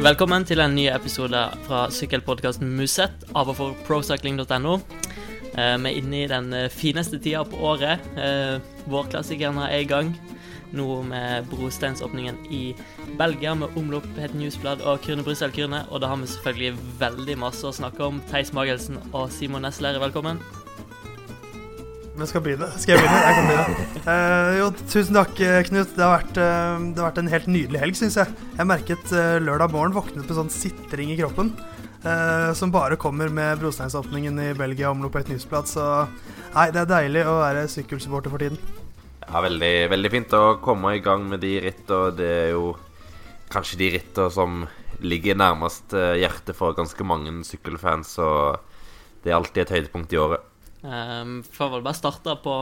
Velkommen til en ny episode fra sykkelpodkasten Musett av og for procycling.no. Eh, vi er inne i den eh, fineste tida på året. Eh, Vårklassikerne er i gang. Nå med brosteinsåpningen i Belgia med omlopp Het Newsblad og Kyrne Brussel Kyrne. Og da har vi selvfølgelig veldig masse å snakke om. Theis Magelsen og Simon Nesler, velkommen. Men skal begynne? Skal jeg begynne? Jeg kan begynne. Uh, jo, tusen takk, Knut. Det har vært, uh, det har vært en helt nydelig helg, syns jeg. Jeg merket uh, lørdag morgen våknet med sånn sitring i kroppen. som bare kommer med brosteinsåpningen i Belgia omlopp et nyhetsblad. Så nei, det er deilig å være sykkelsupporter for tiden. Ja, veldig, veldig fint å komme i gang med de rittene. det er jo kanskje de rittene som ligger nærmest hjertet for ganske mange sykkelfans, og det er alltid et høydepunkt i året. Um, får vel bare starte på,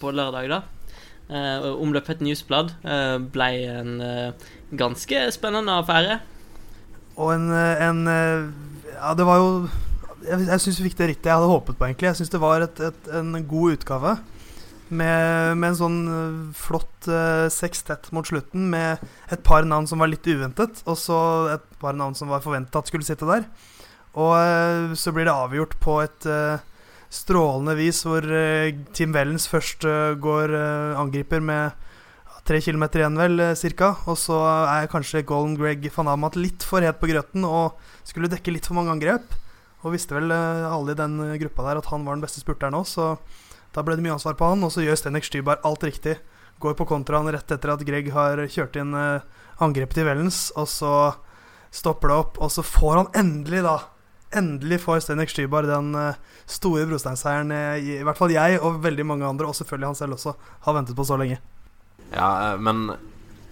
på lørdag, da. Uh, omløpet Newsblad uh, ble en uh, ganske spennende affære. Og en, eh, en eh, Ja, det var jo Jeg, jeg syns vi fikk det rittet jeg hadde håpet på, egentlig. Jeg syns det var et, et, en god utgave. Med, med en sånn eh, flott uh, sekstett mot slutten, med et par navn som var litt uventet, og så et par navn som var forventa at skulle sitte der. Og eh, så blir det avgjort på et eh, strålende vis, hvor eh, Team Wellens først eh, går eh, angriper med tre kilometer igjen, vel, cirka. Og så er kanskje Golden Greg van Amat litt for het på grøten og skulle dekke litt for mange angrep. Og visste vel alle i den gruppa der at han var den beste spurteren òg, så da ble det mye ansvar på han. Og så gjør Stenek Stybar alt riktig. Går på kontraen rett etter at Greg har kjørt inn angrepet til Wellens, og så stopper det opp, og så får han endelig, da Endelig får Stenek Stybar den eh, store brosteinseieren eh, i, hvert fall jeg og veldig mange andre, og selvfølgelig han selv også, har ventet på så lenge. Ja, eh, men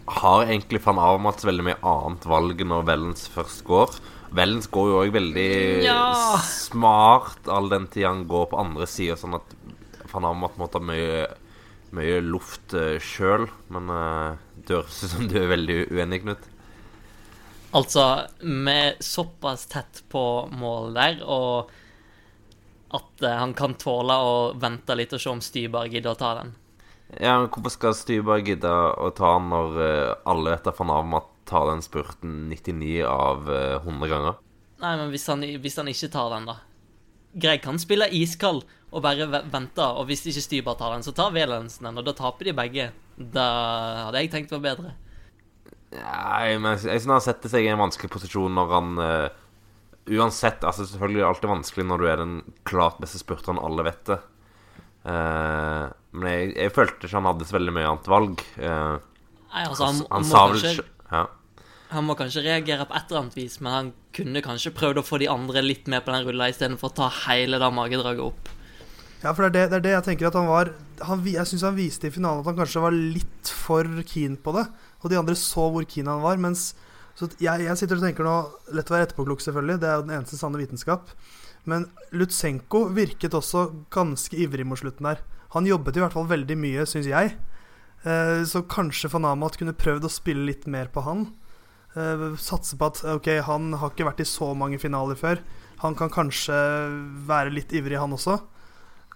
har egentlig van Avermaet veldig mye annet valg når Vellens først går? Vellens går jo òg veldig Ja. smart all den tid han går på andre sida, sånn at van Avermaet må ta mye, mye luft uh, sjøl. Men uh, det høres ut som du er veldig uenig, Knut. Altså, vi er såpass tett på mål der, og at eh, han kan tåle å vente litt og se om Stybar gidder å ta den. Ja, men Hvorfor skal Stybar gidde å ta den når eh, alle vet at Avermaet tar den spurten 99 av eh, 100 ganger? Nei, men hvis han, hvis han ikke tar den, da Greg kan spille iskald og bare vente, og hvis ikke Stybar tar den, så tar Velensen den, og da taper de begge. Da hadde jeg tenkt var bedre. Nei, men jeg, synes han setter seg i en vanskelig posisjon når han uh, Uansett, altså selvfølgelig er det alltid vanskelig når du er den klart beste spurteren, alle vet det. Uh, men jeg, jeg følte ikke han hadde så veldig mye annet valg. Uh, Nei, altså, han, han, han, må vel kanskje, ja. han må kanskje reagere på et eller annet vis, men han kunne kanskje prøvd å få de andre litt med på den rulla istedenfor å ta hele det magedraget opp. Ja, for det er det, det er det jeg tenker at han var han, Jeg syns han viste i finalen at han kanskje var litt for keen på det. Og de andre så hvor keen han var. Mens så jeg, jeg sitter og tenker nå Lett å være etterpåklok, selvfølgelig. Det er jo den eneste sanne vitenskap. Men Lutsenko virket også ganske ivrig mot slutten der. Han jobbet i hvert fall veldig mye, syns jeg. Eh, så kanskje van Amat kunne prøvd å spille litt mer på han. Eh, satse på at ok, han har ikke vært i så mange finaler før. Han kan kanskje være litt ivrig, han også.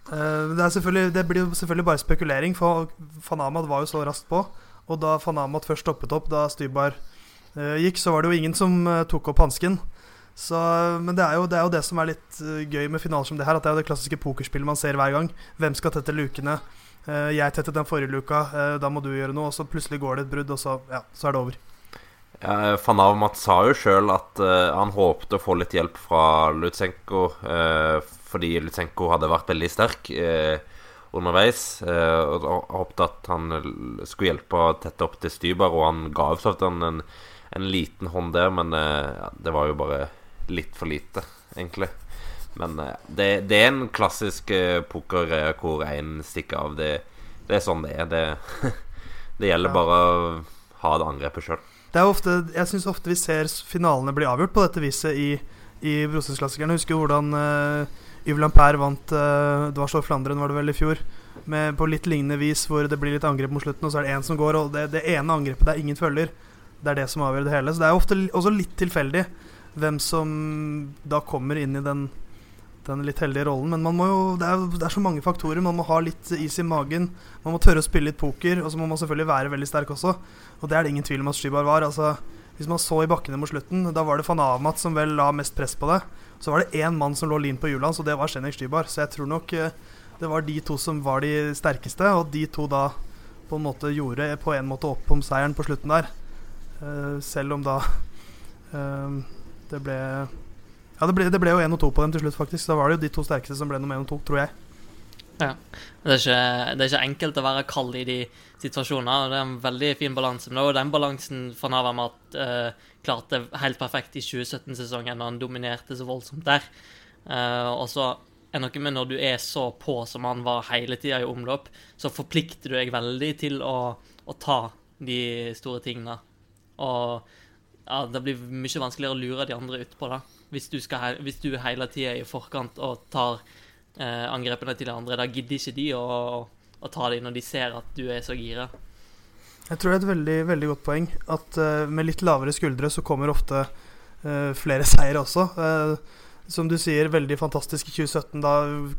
Eh, det, det blir jo selvfølgelig bare spekulering, for van Amat var jo så raskt på. Og da van Amat først stoppet opp, da Stybar eh, gikk, så var det jo ingen som eh, tok opp hansken. Så, men det er, jo, det er jo det som er litt eh, gøy med finaler som det her, at det er jo det klassiske pokerspillet man ser hver gang. Hvem skal tette lukene? Eh, jeg tettet den forrige luka, eh, da må du gjøre noe. Og så plutselig går det et brudd, og så, ja, så er det over. Ja, Van Amat sa jo sjøl at uh, han håpte å få litt hjelp fra Lutsenko, uh, fordi Lutsenko hadde vært veldig sterk eh, underveis. eh, og håpte at han skulle hjelpe å tette opp til Stybar, og han ga jo så vidt han en, en liten hånd der, men eh, ja, det var jo bare litt for lite, egentlig. Men eh, det, det er en klassisk poker hvor én stikker av. Det, det er sånn det er. Det, det gjelder bare å ha det angrepet sjøl. Jeg syns ofte vi ser finalene bli avgjort på dette viset i, i Brosteinsklassikerne. Husker hvordan uh, Yves Lampert vant uh, Det var så Flandern, var det vel, i fjor. Med, på litt lignende vis hvor det blir litt angrep mot slutten, og så er det én som går, og det, det ene angrepet der ingen følger, det er det som avgjør det hele. Så det er ofte også litt tilfeldig hvem som da kommer inn i den, den litt heldige rollen. Men man må jo, det, er, det er så mange faktorer. Man må ha litt is i magen. Man må tørre å spille litt poker, og så må man selvfølgelig være veldig sterk også. Og det er det ingen tvil om at Skybar var. Altså, hvis man så i bakkene mot slutten, da var det van Amat som vel la mest press på det. Så var det én mann som lå lin på hjulene så det var Sjenek Stybar. Så jeg tror nok eh, det var de to som var de sterkeste, og de to da på en måte gjorde på en måte opp om seieren på slutten der. Uh, selv om da uh, det ble Ja, det ble, det ble jo én og to på dem til slutt, faktisk. Da var det jo de to sterkeste som ble nummer én og to, tror jeg. Ja. Det er, ikke, det er ikke enkelt å være kald i de situasjonene. og Det er en veldig fin balanse. Og den balansen van Havermat eh, klarte helt perfekt i 2017-sesongen, når han dominerte så voldsomt der. Eh, og så er noe med når du er så på som han var hele tida i omløp, så forplikter du deg veldig til å, å ta de store tingene. Og ja, det blir mye vanskeligere å lure de andre utpå, da. Hvis du, skal, hvis du hele tida er i forkant og tar eh, angrepene til de andre, da gidder ikke de å, å ta dem når de ser at du er så gira. Jeg tror det er et veldig, veldig godt poeng at uh, med litt lavere skuldre så kommer ofte uh, flere seire også. Uh, som du sier, veldig fantastisk i 2017. Da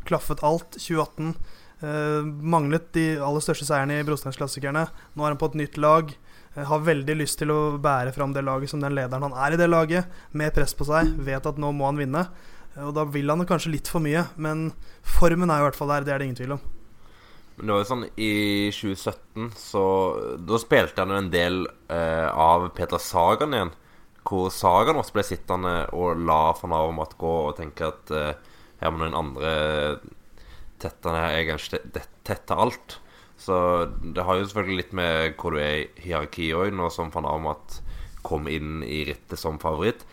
klaffet alt. 2018 manglet de aller største seierne i Brosteinsklassikerne. Nå er han på et nytt lag. har veldig lyst til å bære fram det laget som den lederen han er i det laget, med press på seg. Vet at nå må han vinne. Og da vil han kanskje litt for mye, men formen er i hvert fall der. Det er det ingen tvil om. Men det var jo sånn I 2017 så Da spilte han jo en del eh, av Peter Sagan igjen. Hvor Sagan også ble sittende og la van Avermaet gå og tenke at eh, her må noen andre tette ned Jeg kan tette alt. Så det har jo selvfølgelig litt med hvor du er i hierarkiet òg, nå som van Avermaet kom inn i rittet som favoritt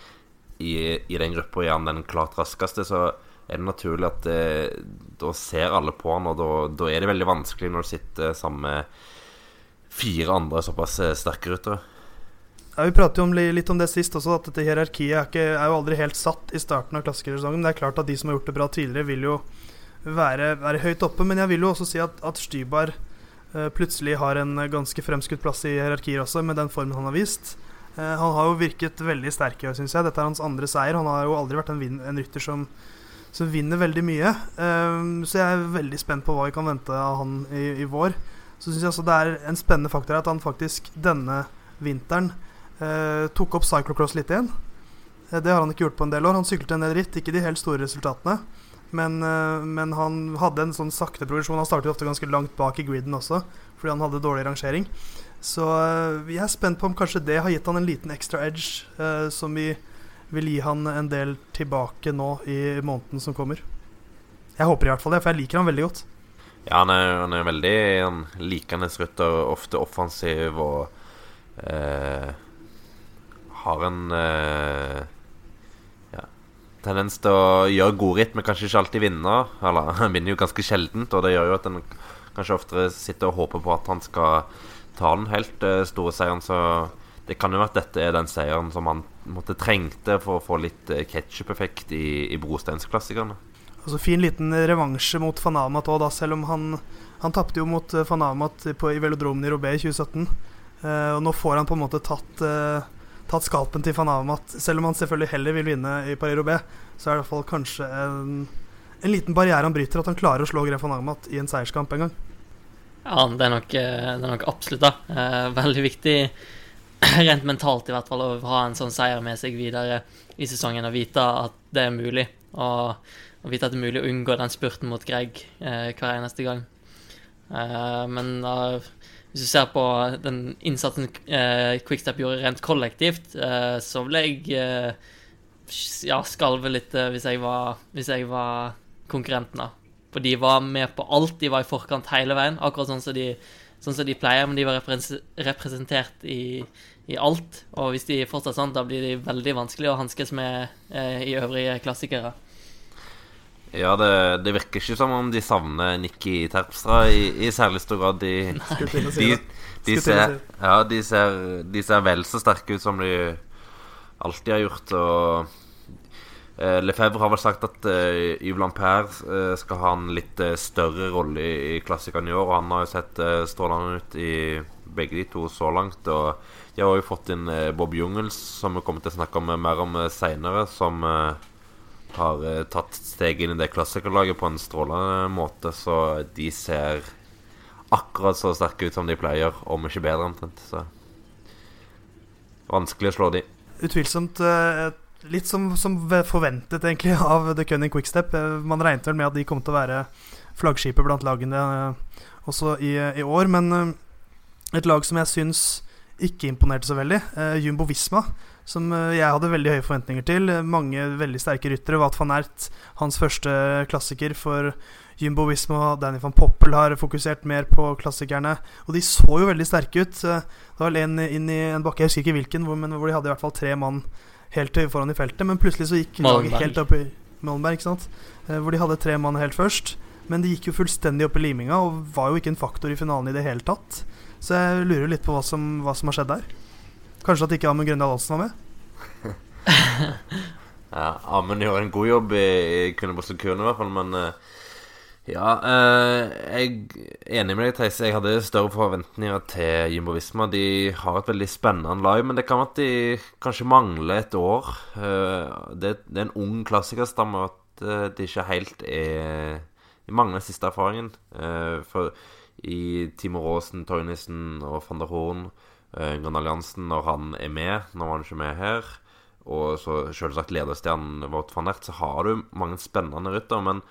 i, i den gruppa er han den klart raskeste, så er det naturlig at det, eh, da ser alle på han, og da, da, er det veldig vanskelig når du sitter sammen med fire andre såpass eh, sterke ryttere. Ja, Vi pratet jo om, litt om det sist også, at dette hierarkiet er, ikke, er jo aldri helt satt i starten av klassikersesongen. Det er klart at de som har gjort det bra tidligere, vil jo være, være høyt oppe. Men jeg vil jo også si at, at Stybar uh, plutselig har en ganske fremskutt plass i hierarkier også, med den formen han har vist. Eh, han har jo virket veldig sterk i år, syns jeg. Dette er hans andre seier. Han har jo aldri vært en, en rytter som, som, vinner veldig mye. Um, så jeg er veldig spent på hva vi kan vente av han i, i vår. Så syns jeg også det er en spennende faktor at han faktisk denne vinteren uh, tok opp cyclocross litt igjen. Uh, det har han ikke gjort på en del år. Han syklet en del ritt, ikke de helt store resultatene. Men, uh, men han hadde en sånn sakte progresjon. Han startet ofte ganske langt bak i griden også, fordi han hadde dårlig rangering. Så jeg er spent på om kanskje det har gitt han en liten ekstra edge som vi vil gi han en del tilbake nå i måneden som kommer. Jeg håper i hvert fall det, for jeg liker han veldig godt. Ja, han er, han er veldig han likende rytter, ofte offensiv og eh, har en ja, tendens til å gjøre gode ritt, men kanskje ikke alltid vinne. Eller han vinner jo ganske sjeldent, og det gjør jo at en kanskje oftere sitter og håper på at han skal ta den helt uh, store seieren, så det kan jo være at dette er den seieren som han måtte trengte for å få litt uh, ketsjup-effekt i, i brosteinsklassikerne. Altså Fin liten revansje mot van Amat òg, selv om han, han tapte jo mot uh, van Amat på, i velodromen i Robé i 2017. Uh, og nå får han på en måte tatt, tatt skalpen til van Amat. Selv om han selvfølgelig heller vil vinne i Paris-Robé, så er det i hvert fall kanskje en, en liten barriere han bryter, at han klarer å slå Gref van Amat i en seierskamp en gang. Ja, det er nok, eh, det er nok absolutt da. Eh, veldig viktig, rent mentalt i hvert fall, å ha en sånn seier med seg videre i sesongen og vite at det er mulig. Og, og vite at det er mulig å unngå den spurten mot Greg eh, hver eneste gang. Eh, men uh, hvis du ser på den innsatsen eh, Quickstep gjorde rent kollektivt, eh, så ville jeg ja, skalve litt hvis jeg var, hvis jeg var konkurrenten. da. For de var med på alt. De var i forkant hele veien, akkurat sånn som de, sånn som de pleier. Men de var representert i, i, alt. Og hvis de fortsatt sånn, da blir de veldig vanskelig å hanskes med eh, i øvrige klassikere. Ja, det, det, virker ikke som om de savner Nikki Terpstra i, i særlig stor grad. De, de, de, ser, ja, de, ser, de ser vel så sterke ut som de alltid har gjort. Og Uh, Lefebvre har vel sagt at uh, Yves Lampert uh, skal ha en litt større rolle i, i klassikeren i år. Og han har jo sett strålende ut i begge de to så langt. Og de har jo fått inn Bob Jungels, som vi kommer til å snakke om mer om seinere. Som har tatt steg inn i det klassikerlaget på en strålende måte. Så de ser akkurat så sterke ut som de pleier, om ikke bedre, omtrent. Så vanskelig å slå de. Utvilsomt uh, litt som, som, forventet, egentlig, av The Cunning Quickstep. Man regnet vel med at de kom til å være flaggskipet blant lagene også i, i år, men et lag som jeg syns ikke imponerte så veldig, Jumbo Visma som eh, jeg hadde veldig høye forventninger til. Mange veldig sterke ryttere. Wat van Ert, hans første klassiker for Jumbo Visma. Danny van Poppel har fokusert mer på klassikerne. Og de så jo veldig sterke ut. Det var en inn i en bakke, jeg husker ikke hvilken, men hvor de hadde i hvert fall tre mann helt foran i feltet. Men plutselig så gikk laget helt opp i Mollenberg, ikke sant. Eh, hvor de hadde tre mann helt først. Men de gikk jo fullstendig opp i liminga og var jo ikke en faktor i finalen i det hele tatt. Så jeg lurer litt på hva som, hva som har skjedd der. Kanskje at ikke Amund Grøndal Olsen var med? ja, Amund gjør en god jobb i, i Kundebussen-kuren, i hvert fall, men uh, ja, uh, jeg er enig med deg, Theis. Jeg hadde større forventninger til Jimbo Visma. De har et veldig spennende lag, men det kan være at de kanskje mangler et år. Uh, det, er en ung klassikerstamme, at de ikke helt er De mangler siste erfaringen. for i Timo Aasen, Toynissen og van der Horn Gunnar Alliansen når han er med. når han ikke er med her. Og så selvsagt lederstjernen Wout van Ert. Så har du mange spennende rytter, men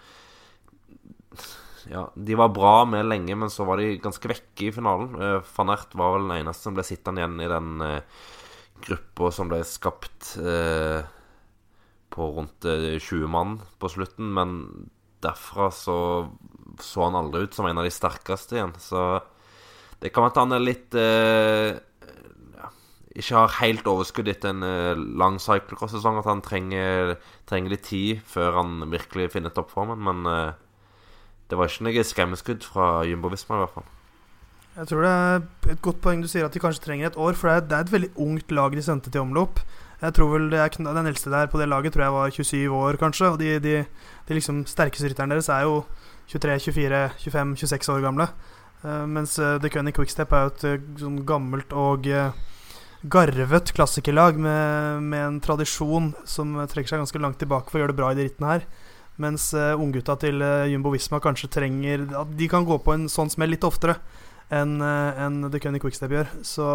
ja, De var bra med lenge, men så var de ganske vekke i finalen. Uh, van Ert var vel den eneste som ble sittende igjen i den uh, gruppa som ble skapt uh, på rundt 20 mann på slutten. Men derfra så så han aldri ut som en av de sterkeste igjen. Så det kan være at han er litt ja, ikke har helt overskudd etter en uh, lang cyclecross-sesong. At han trenger, trenger, litt tid før han virkelig finner toppformen. Men uh, det var ikke noe skremmeskudd fra Jumbo Visma, i hvert fall. Jeg tror det er et godt poeng du sier at de kanskje trenger et år. For det er, det er et veldig ungt lag de sendte til omlopp. Jeg tror vel er Den eldste der på det laget tror jeg var 27 år, kanskje. Og de, de, de liksom sterkeste rytterne deres er jo 23, 24, 25, 26 år gamle. Uh, mens uh, The Cunning Quickstep er jo et uh, sånn gammelt og garvet klassikerlag med, med, en tradisjon som trekker seg ganske langt tilbake for å gjøre det bra i de rittene her. Mens uh, unggutta til uh, Jumbo Visma kanskje trenger At de kan gå på en sånn smell litt oftere enn uh, en The Cunning Quickstep gjør. Så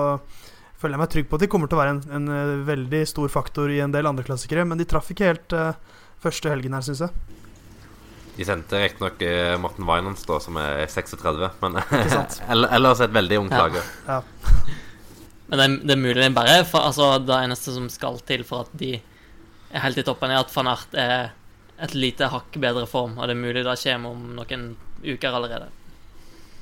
føler jeg meg trygg på at de kommer til å være en, en uh, veldig stor faktor i en del andreklassikere. Men de traff ikke helt første helgen her, syns jeg. De sendte riktignok Morten Winans, da, som er 36, men ellers et veldig ungt lag. Ja. ja. Men det, det, er mulig det er bare for, altså, det eneste som skal til for at de er helt i toppen, er at van Art er et lite hakk bedre form. Og det er mulig det kommer om noen uker allerede.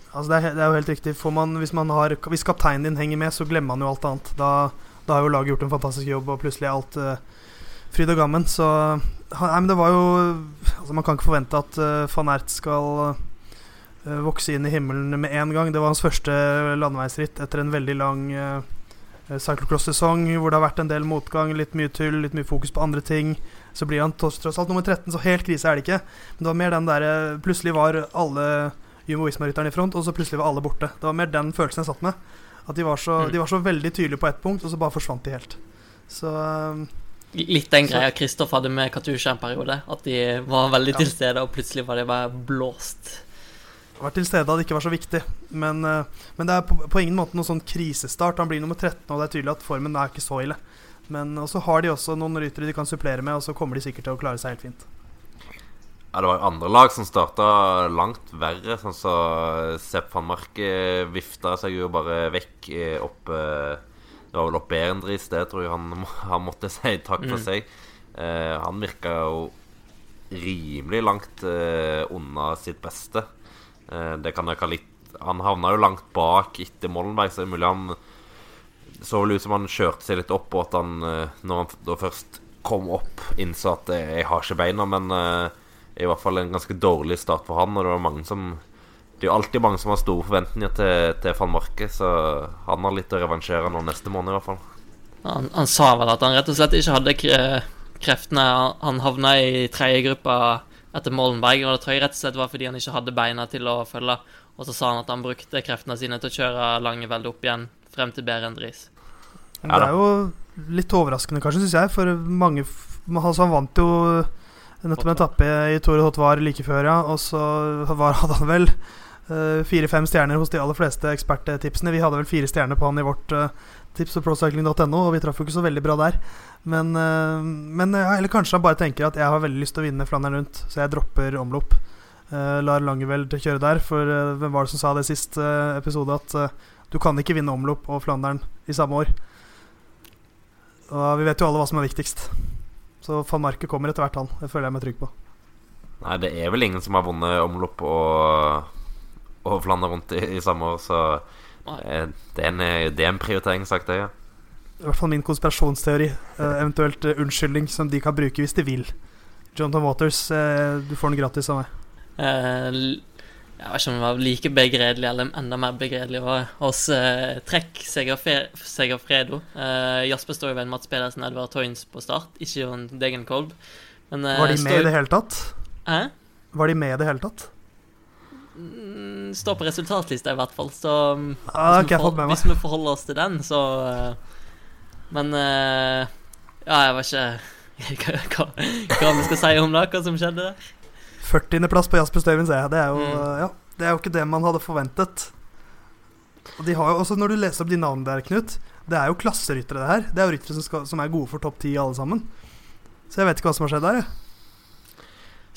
Altså det, er, det er jo helt riktig. Man, hvis, man har, hvis, kapteinen din henger med, så glemmer man jo alt annet. Da, da har jo laget gjort en fantastisk jobb, og plutselig er alt uh, fryd og gammen. Så nei, det var jo altså Man kan ikke forvente at uh, van Ert skal uh, vokse inn i himmelen med en gang. Det var hans første landeveisritt etter en veldig lang uh, cyclocross-sesong hvor det har vært en del motgang, litt mye tull, litt mye fokus på andre ting. Så blir han tross alt nummer 13, så helt krise er det ikke. Men det var mer den derre eh, Plutselig var alle Jumbo Visma-rytterne i front, og så plutselig var alle borte. Det var mer den følelsen jeg satt med. At de var så, mm. de var så veldig tydelige på ett punkt, og så bare forsvant de helt. Så um, Litt den greia Kristoff hadde med Katusha en periode. At de var veldig ja. til stede, og plutselig var de bare blåst vært til stede hadde ikke vært så viktig. Men, uh, men det er på, på, ingen måte noen sånn krisestart. Han blir nummer 13, og det er tydelig at formen er ikke så ille. Men så har de også noen ryttere de kan supplere med, og så kommer de sikkert til å klare seg helt fint. Ja, det var jo andre lag som starta langt verre. Sånn så Sepp van Mark vifta seg jo bare vekk eh, opp eh, Det var vel opp Berendris, det tror jeg han, han måtte si takk for mm. seg. Eh, han virka jo rimelig langt eh, unna sitt beste. Eh, det kan jeg litt Han havna jo langt bak etter Mollenberg, så det er mulig han så vel ut som han kjørte seg litt opp, og at han, eh, når han da først kom opp, innså at jeg har ikke beina, men uh, i hvert fall en ganske dårlig start for han. Og det var mange som Det er jo alltid mange som har store forventninger til, til van Marke, så han har litt å revansjere nå neste måned, i hvert fall. Han, han, sa vel at han rett og slett ikke hadde kreftene. Han havna i tredje gruppa etter Mollenberg, og det tror jeg rett og slett var fordi han ikke hadde beina til å følge. Og så sa han at han brukte kreftene sine til å kjøre Langeveld opp igjen, frem til bedre enn Berendris. Det er jo litt overraskende, kanskje, syns jeg, for mange altså, Han vant jo nettopp en etappe i Tore Hotvar like før, ja, og så var, hadde han vel uh, fire-fem stjerner hos de aller fleste eksperttipsene. Vi hadde vel fire stjerner på han i vårt uh, tips på procycling.no, og vi traff jo ikke så veldig bra der. Men, uh, men ja, Eller kanskje han bare tenker at jeg har veldig lyst til å vinne Flandern rundt, så jeg dropper omlopp. Uh, lar Langeveld kjøre der, for uh, hvem var det som sa det sist uh, episode? At du kan ikke vinne omlopp og Flandern i samme år. Og vi vet jo alle hva som er viktigst. Så van Marke kommer etter hvert, han. Det føler jeg meg trygg på. Nei, det er vel ingen som har vunnet omlopp og, og Flandern rundt i, i samme år, så det er en, det er en prioriteringssak, det, ja. I hvert fall min konspirasjonsteori. eventuelt unnskyldning som de kan bruke hvis de vil. Jonathan Waters, du får den gratis av meg. Jeg vet ikke om det var like begredelig eller enda mer begredelig hos eh, Trekk Segafredo. Eh, Jasper Stoiven, Mats Pedersen, Edvard Toynes på start, ikke Jon Degenkolb. Men, eh, var de med i det hele tatt? Hæ? Var de med i det hele tatt? Mm, står på resultatlista, i hvert fall. Så um, ah, hvis, vi forhold, hvis, vi forholder oss til den, så Men ja, jeg vet ikke hva, hva, hva vi skal si om det, hva som skjedde der. 40.-plass på Jasper Støyven, ser jeg. Det er, jo, mm. ja, det er jo ikke det man hadde forventet. Og de har jo også, Når du leser opp de navnene der, Knut Det er jo klasseryttere, det her. Det er jo ryttere som, som, er gode for topp ti, alle sammen. Så jeg vet ikke hva som har skjedd der, jeg.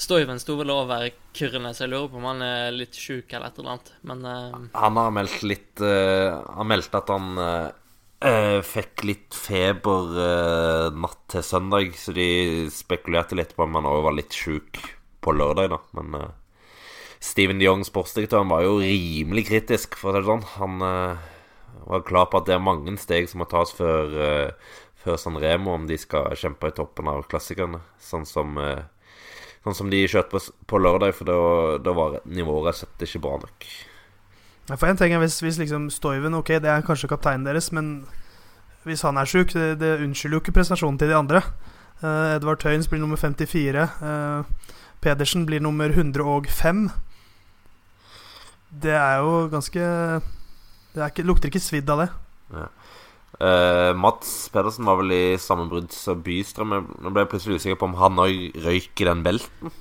Støyven sto vel over Kyrne, så jeg lurer på om han er litt sjuk eller et eller annet. Men uh... Han har meldt litt uh, Han meldte at han uh, fikk litt feber natt til søndag, så de spekulerte litt på om han òg var litt sjuk på lørdag, da. Men uh, Steven de Jong, sportsdirektøren, var jo rimelig kritisk, for å si det sånn. Han uh, var klar på at det er mange steg som må tas før, uh, før San Remo om de skal kjempe i toppen av klassikerne. Sånn som, sånn som de skjøt på, på lørdag, for da, da var nivået rett og ikke bra nok. For en ting er hvis, hvis liksom Stoiven Ok, det er kanskje kapteinen deres, men hvis han er sjuk, det, det unnskylder jo ikke prestasjonen til de andre. Uh, Edvard Tøyens blir nummer 54. Uh, Pedersen blir nummer 105. Det er jo ganske Det ikke, lukter ikke svidd av det. Ja. Uh, Mats Pedersen var vel i sammenbrudd som Bystrøm. Nå ble jeg plutselig usikker på om han òg røyk i den belten.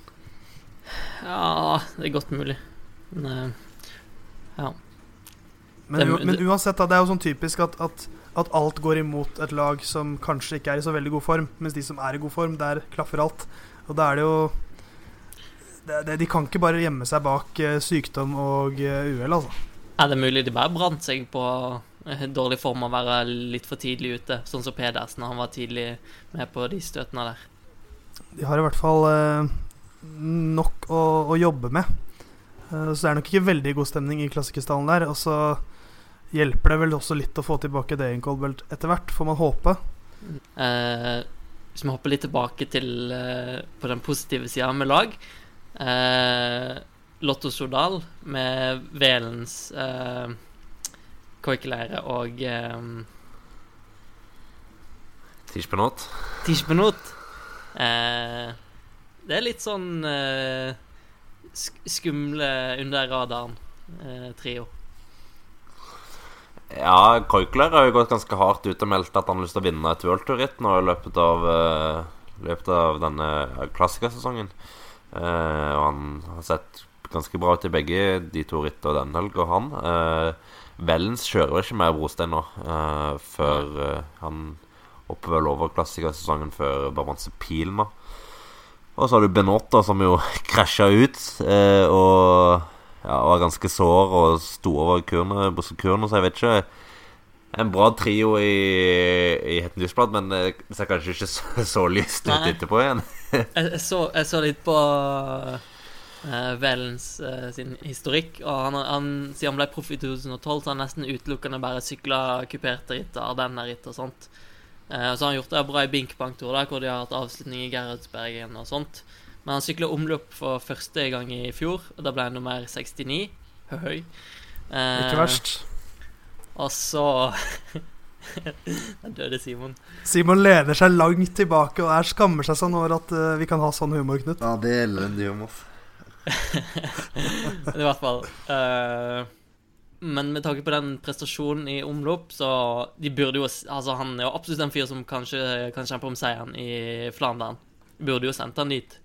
Ja, det er godt mulig. Men uh, ja. Men, men, uansett, da, det er jo sånn typisk at, at, at, alt går imot et lag som kanskje ikke er i så veldig god form, mens de som er i god form, der klaffer alt. Og da er det jo det, det, de kan ikke bare gjemme seg bak uh, sykdom og uh, uhell, altså. Er det mulig de bare brant seg på uh, dårlig form og være litt for tidlig ute, sånn som Pedersen? Han var tidlig med på de støtene der. De har i hvert fall nok å, å, jobbe med. så det er nok ikke veldig god stemning i klassikerstallen der. Og så hjelper det vel også litt å få tilbake Dayen Colbelt etter hvert, får man håpe. hvis vi hopper litt tilbake til på den positive sida med lag, eh, Lotto Sodal med Velens eh, koikelære og eh, Tirspenot. Tirspenot. Eh, det er litt sånn eh, skumle under radaren-trio. Eh, ja, Koikler har jo gått ganske hardt ut og meldt at han har lyst til å vinne et World Tour-ritt nå i løpet av, uh, løpet av denne klassikersesongen. Uh, og han har sett ganske bra ut i begge de to rittene denne helga, han. Vellens kjører vel ikke mer brostein nå, uh, før han hopper vel over klassikersesongen før Barbanse Pilma. Og så har du Benota, som jo krasja ut og ja, var ganske sår og sto over kurene, kurene, så jeg vet ikke en bra trio i, i Hetten Dysblad, men det ser kanskje ikke så, så lyst ut etterpå igjen. jeg, så, jeg, så, litt på uh, Velens uh, sin historikk, og han, han, siden han ble proff i 2012, så har han nesten utelukkende bare sykla kuperte ritt, Ardenner-ritt og sånt. Uh, så har han gjort det bra i Binkbank-tour, hvor de har hatt avslutning i Gerhardsbergen og sånt. Men han sykla omløp for første gang i fjor, og da ble han nummer 69. Høy. Ikke verst. Og så Der døde Simon. Simon lener seg langt tilbake og er skammer seg sånn over at uh, vi kan ha sånn humor, Knut. Ja, det er elendig humor. I hvert fall. Uh, men med tanke på den prestasjonen i omlopp, så de burde jo Altså, han er jo absolutt en fyr som kanskje kan kjempe om seieren i Flandern. Burde jo sendt han dit.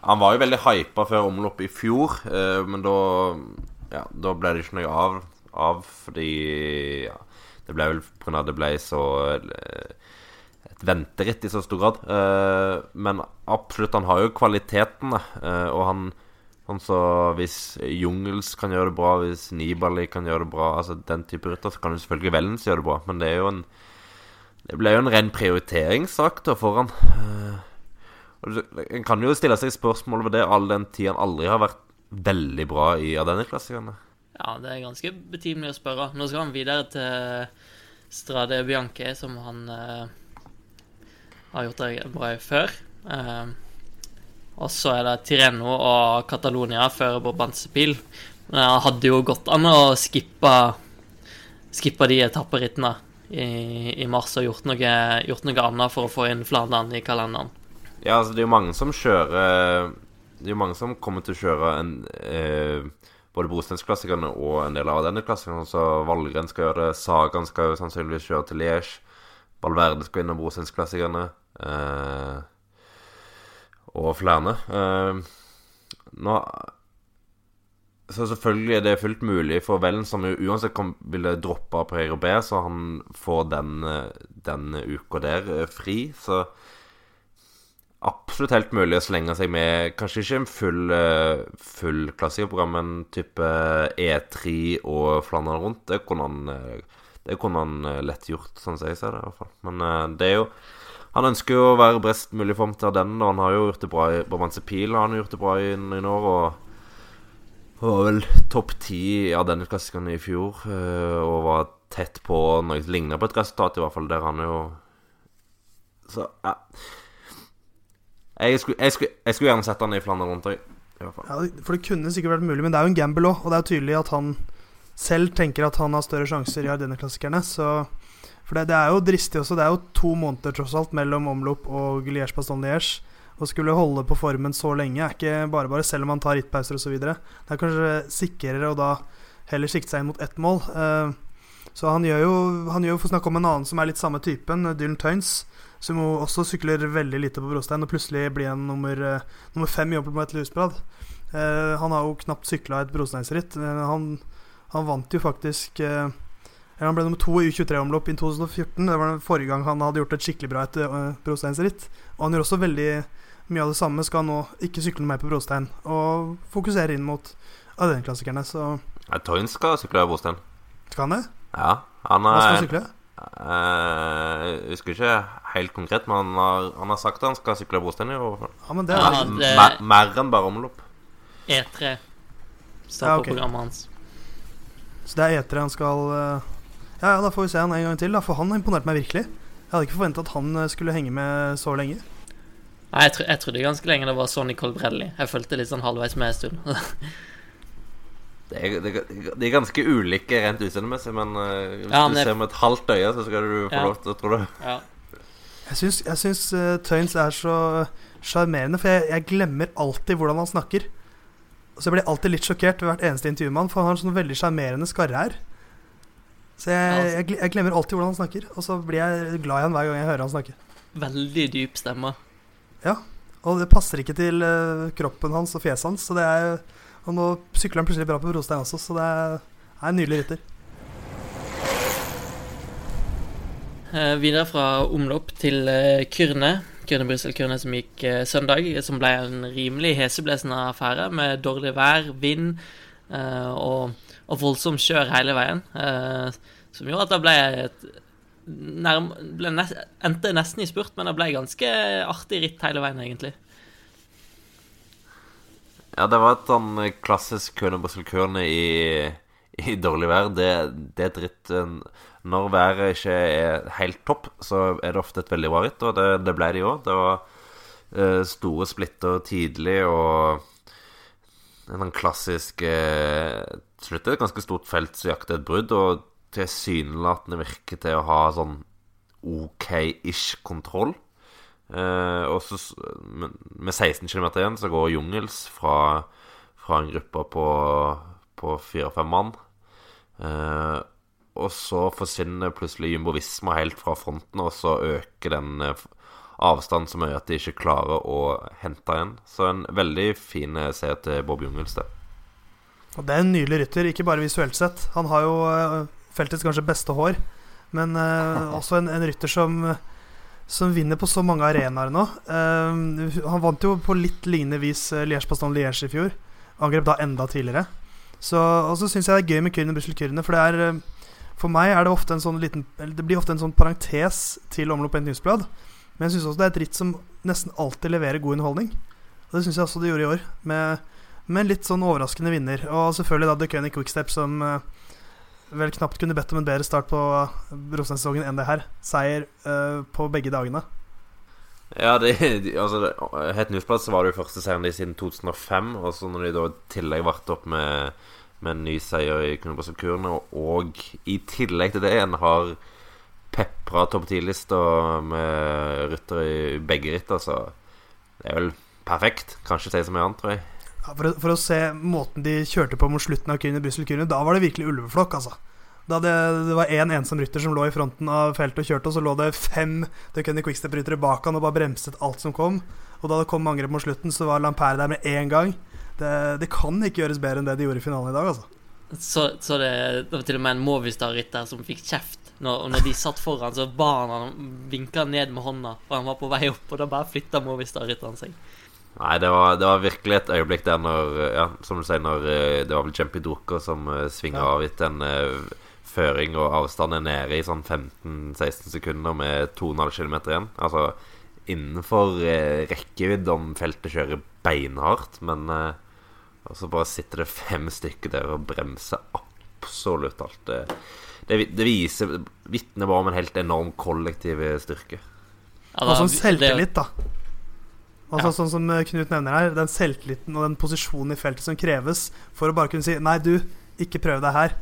Han var jo veldig hypa før omlopp i fjor, uh, men da Ja, da ble det ikke noe av av fordi ja, det ble vel pga. det ble så eh, et venteritt i så stor grad. Eh, men absolutt, han har jo kvalitetene, eh, og han Sånn så Hvis Jungels kan gjøre det bra, hvis Nibali kan gjøre det bra Altså Den type rytter, så kan jo selvfølgelig Vellens gjøre det bra. Men det er jo en Det ble jo en ren prioriteringssak da foran. En kan jo stille seg spørsmål ved det, all den tid han aldri har vært veldig bra i Ardenner-klassikerne. Ja, det er ganske betimelig å spørre. Nå skal han videre til Strade Bianche, som han eh, har gjort det bra i før. Eh, og så er det Tireno og Catalonia før Bobanzepil. Men det hadde jo gått an å skippe, skippe de etapperittene i, i, mars og gjort noe, gjort noe annet for å få inn Flandern i kalenderen. Ja, altså det er jo mange som kjører Det er jo mange som kommer til å kjøre en eh, både brostensklassikerne og en del av denne klassikerne. Så Valgren skal gjøre det, Sagan skal jo sannsynligvis kjøre til Liège. Valverde skal innom brostensklassikerne. Eh, og flere. Eh, nå så selvfølgelig er det fullt mulig for Vellen, som jo uansett kom, ville droppe Pereiro B, så han får den, eh, den uka der eh, fri. Så absolutt helt mulig å slenge seg med Kanskje ikke en full, eh, full klassikerprogram, men type E3 og Flandern rundt. Det kunne han, det kunne han lett gjort, sånn jeg ser det. i hvert fall Men det er jo Han ønsker jo å være best mulig form til den, og han har jo gjort det bra i Brabantse Pil. Han har gjort det bra i, noen år. og var vel topp ti av denne klassikeren i fjor, og var tett på noe som ligner på et resultat, i hvert fall, der han jo Så ja. Jeg skulle, jeg, skulle, jeg skulle, gjerne sett han i Flandern rundt òg. Ja, for det kunne sikkert vært mulig, men det er jo en gamble òg. Og det er jo tydelig at han selv tenker at han har større sjanser i Ardenne-klassikerne. For det, det, er jo dristig også. Det er jo to måneder tross alt mellom omlopp og Liège-Baston-Liège. Å skulle holde på formen så lenge er ikke bare bare, selv om man tar rittpauser osv. Det er kanskje sikrere å da heller sikte seg inn mot ett mål. Uh, så han gjør jo, han gjør, for å snakke om en annen som er litt samme typen, Dylan Tøynes, som jo også sykler veldig lite på brostein, og plutselig blir han nummer, uh, nummer fem i jobben på et lusbrad. Uh, han har jo knapt sykla et brosteinsritt. han, han, vant jo faktisk Han ble nummer to i U23-omlopp i 2014. Det var den forrige gang han hadde gjort et skikkelig bra et brosteinsritt. Og han gjør også veldig mye av det samme. Skal nå ikke sykle mer på brostein og fokusere inn mot ADN-klassikerne, Så Toyn skal sykle brostein. Skal han det? Ja. Han Hva skal han sykle? Uh, jeg husker ikke helt konkret, men han har, han har sagt at han skal sykle brostein i år. Ja, men det Ja, er det- Mer, mer enn bare omlopp. E3 står Ja, på programmet hans. Så det er E3 han skal eh, Ja, ja, da får vi se han en gang til, da, for han imponerte meg virkelig. Jeg hadde ikke forventa at han eh, skulle henge med så lenge. Nei, jeg, tro, jeg trodde ganske lenge det var Sonny Colbrelli. Jeg fulgte litt sånn halvveis med en stund. Det er, det, er- de er ganske ulike rent utseendemessig, men uh, hvis Ja, du ser med et halvt øye, så skal du få Ja. lov til å tro det. ja. Jeg syns, uh, syns eh, er så sjarmerende, for jeg, jeg glemmer alltid hvordan han snakker. Så jeg blir alltid litt sjokkert ved hvert eneste intervju med han, for han har sånn veldig sjarmerende skarre her. Så jeg, altså. jeg, jeg glemmer alltid hvordan han snakker, og så blir jeg glad i han hver gang jeg hører han snakke. Veldig dyp stemme. Ja, Og det passer ikke til uh, kroppen hans og fjeset hans, så det er Og nå sykler han plutselig bra på brostein også, så det er, er en nydelig rytter. Eh, videre fra omlopp til eh, Kyrne. Kyrne Brussel Kyrne som gikk eh, søndag, som ble en rimelig heseblesende affære med dårlig vær, vind eh, og, og voldsom kjør hele veien. Eh, som gjorde at det ble et nærm, ble nest, Endte nesten i spurt, men det ble ganske artig ritt hele veien, egentlig. Ja, det var et sånn klassisk Køne-Brussel-Køne i, i dårlig vær. Det, det er dritt. Når været ikke er helt topp, så er det ofte et veldig bra ritt, og det, det ble det i år. Det var uh, store splitter tidlig og en sånn klassisk uh, Slutt et ganske stort felt som jakter et brudd, og tilsynelatende virker til å ha sånn OK-ish kontroll. Eh, og så med med 16 km igjen så går Jungels fra, fra en gruppe på, på fire-fem mann. Eh, og så forsvinner plutselig Jumbo Visma helt fra fronten, og så øker den eh, avstanden så mye at de ikke klarer å hente igjen. Så en veldig fin eh, seier til Bob Jungels, det. Og det er en nydelig rytter, ikke bare visuelt sett. Han har jo eh, feltets kanskje beste hår. Men eh, også en, en, rytter som, som vinner på så mange arenaer nå. Uh, han vant jo på litt lignende vis Liège-Pastan-Liège i fjor. Angrep da enda tidligere. Så, og så syns jeg det er gøy med Kyrne Brussel Kyrne, for det er For meg er det ofte en sånn liten Det blir ofte en sånn parentes til Omlopp en newsblad. Men jeg syns også det er et ritt som nesten alltid leverer god underholdning. Og det syns jeg også det gjorde i år, med, med litt sånn overraskende vinner. Og selvfølgelig da The König Quickstep, som uh, vel knapt kunne bedt om en bedre start på Rosenborg-sesongen enn det her. Seier uh, på begge dagene. Ja, det, altså, det, Helt så var det jo første seieren de siden 2005. Og så når de da i tillegg varte opp med, med, en ny seier i Kundebrødskurene, og i tillegg til det en har pepra topp 10-lista med ryttere i begge ritt, altså Det er vel perfekt. Kanskje si så mye annet, tror jeg. Ja, for, å, for, å, se måten de kjørte på mot slutten av Kyrne Brussel Kyrne, da var det virkelig ulveflokk, altså. Da det, det var én en ensom rytter som lå i fronten av feltet og kjørte, og så lå det fem Duckenny Quickstep-ryttere bak han og bare bremset alt som kom. Og da det kom angrep mot slutten, så var Lampere der med én gang. Det, det, kan ikke gjøres bedre enn det de gjorde i finalen i dag, altså. Så, så det, det, var til og med en Movistar-rytter som fikk kjeft. Når, når de satt foran, så ba han han vinka ned med hånda, for han var på vei opp, og da bare flytta Movistar-rytteren seg. Nei, det var, det var, virkelig et øyeblikk der når Ja, som du sier, når eh, det var vel Jumpy Doker som uh, eh, svinga ja. av etter en uh, føring, og avstanden er nede i sånn 15-16 sekunder med 2,5 km igjen. Altså innenfor uh, rekkevidde om feltet kjører beinhardt, men uh, og så bare sitter det fem stykker der og bremser absolutt alt. Det, det, det viser Vitner bare om en helt enorm kollektiv styrke. Ja, da, og sånn selvtillit, da. Altså ja. Sånn som Knut nevner her, den selvtilliten og den posisjonen i feltet som kreves for å bare kunne si Nei, du, ikke prøv deg her.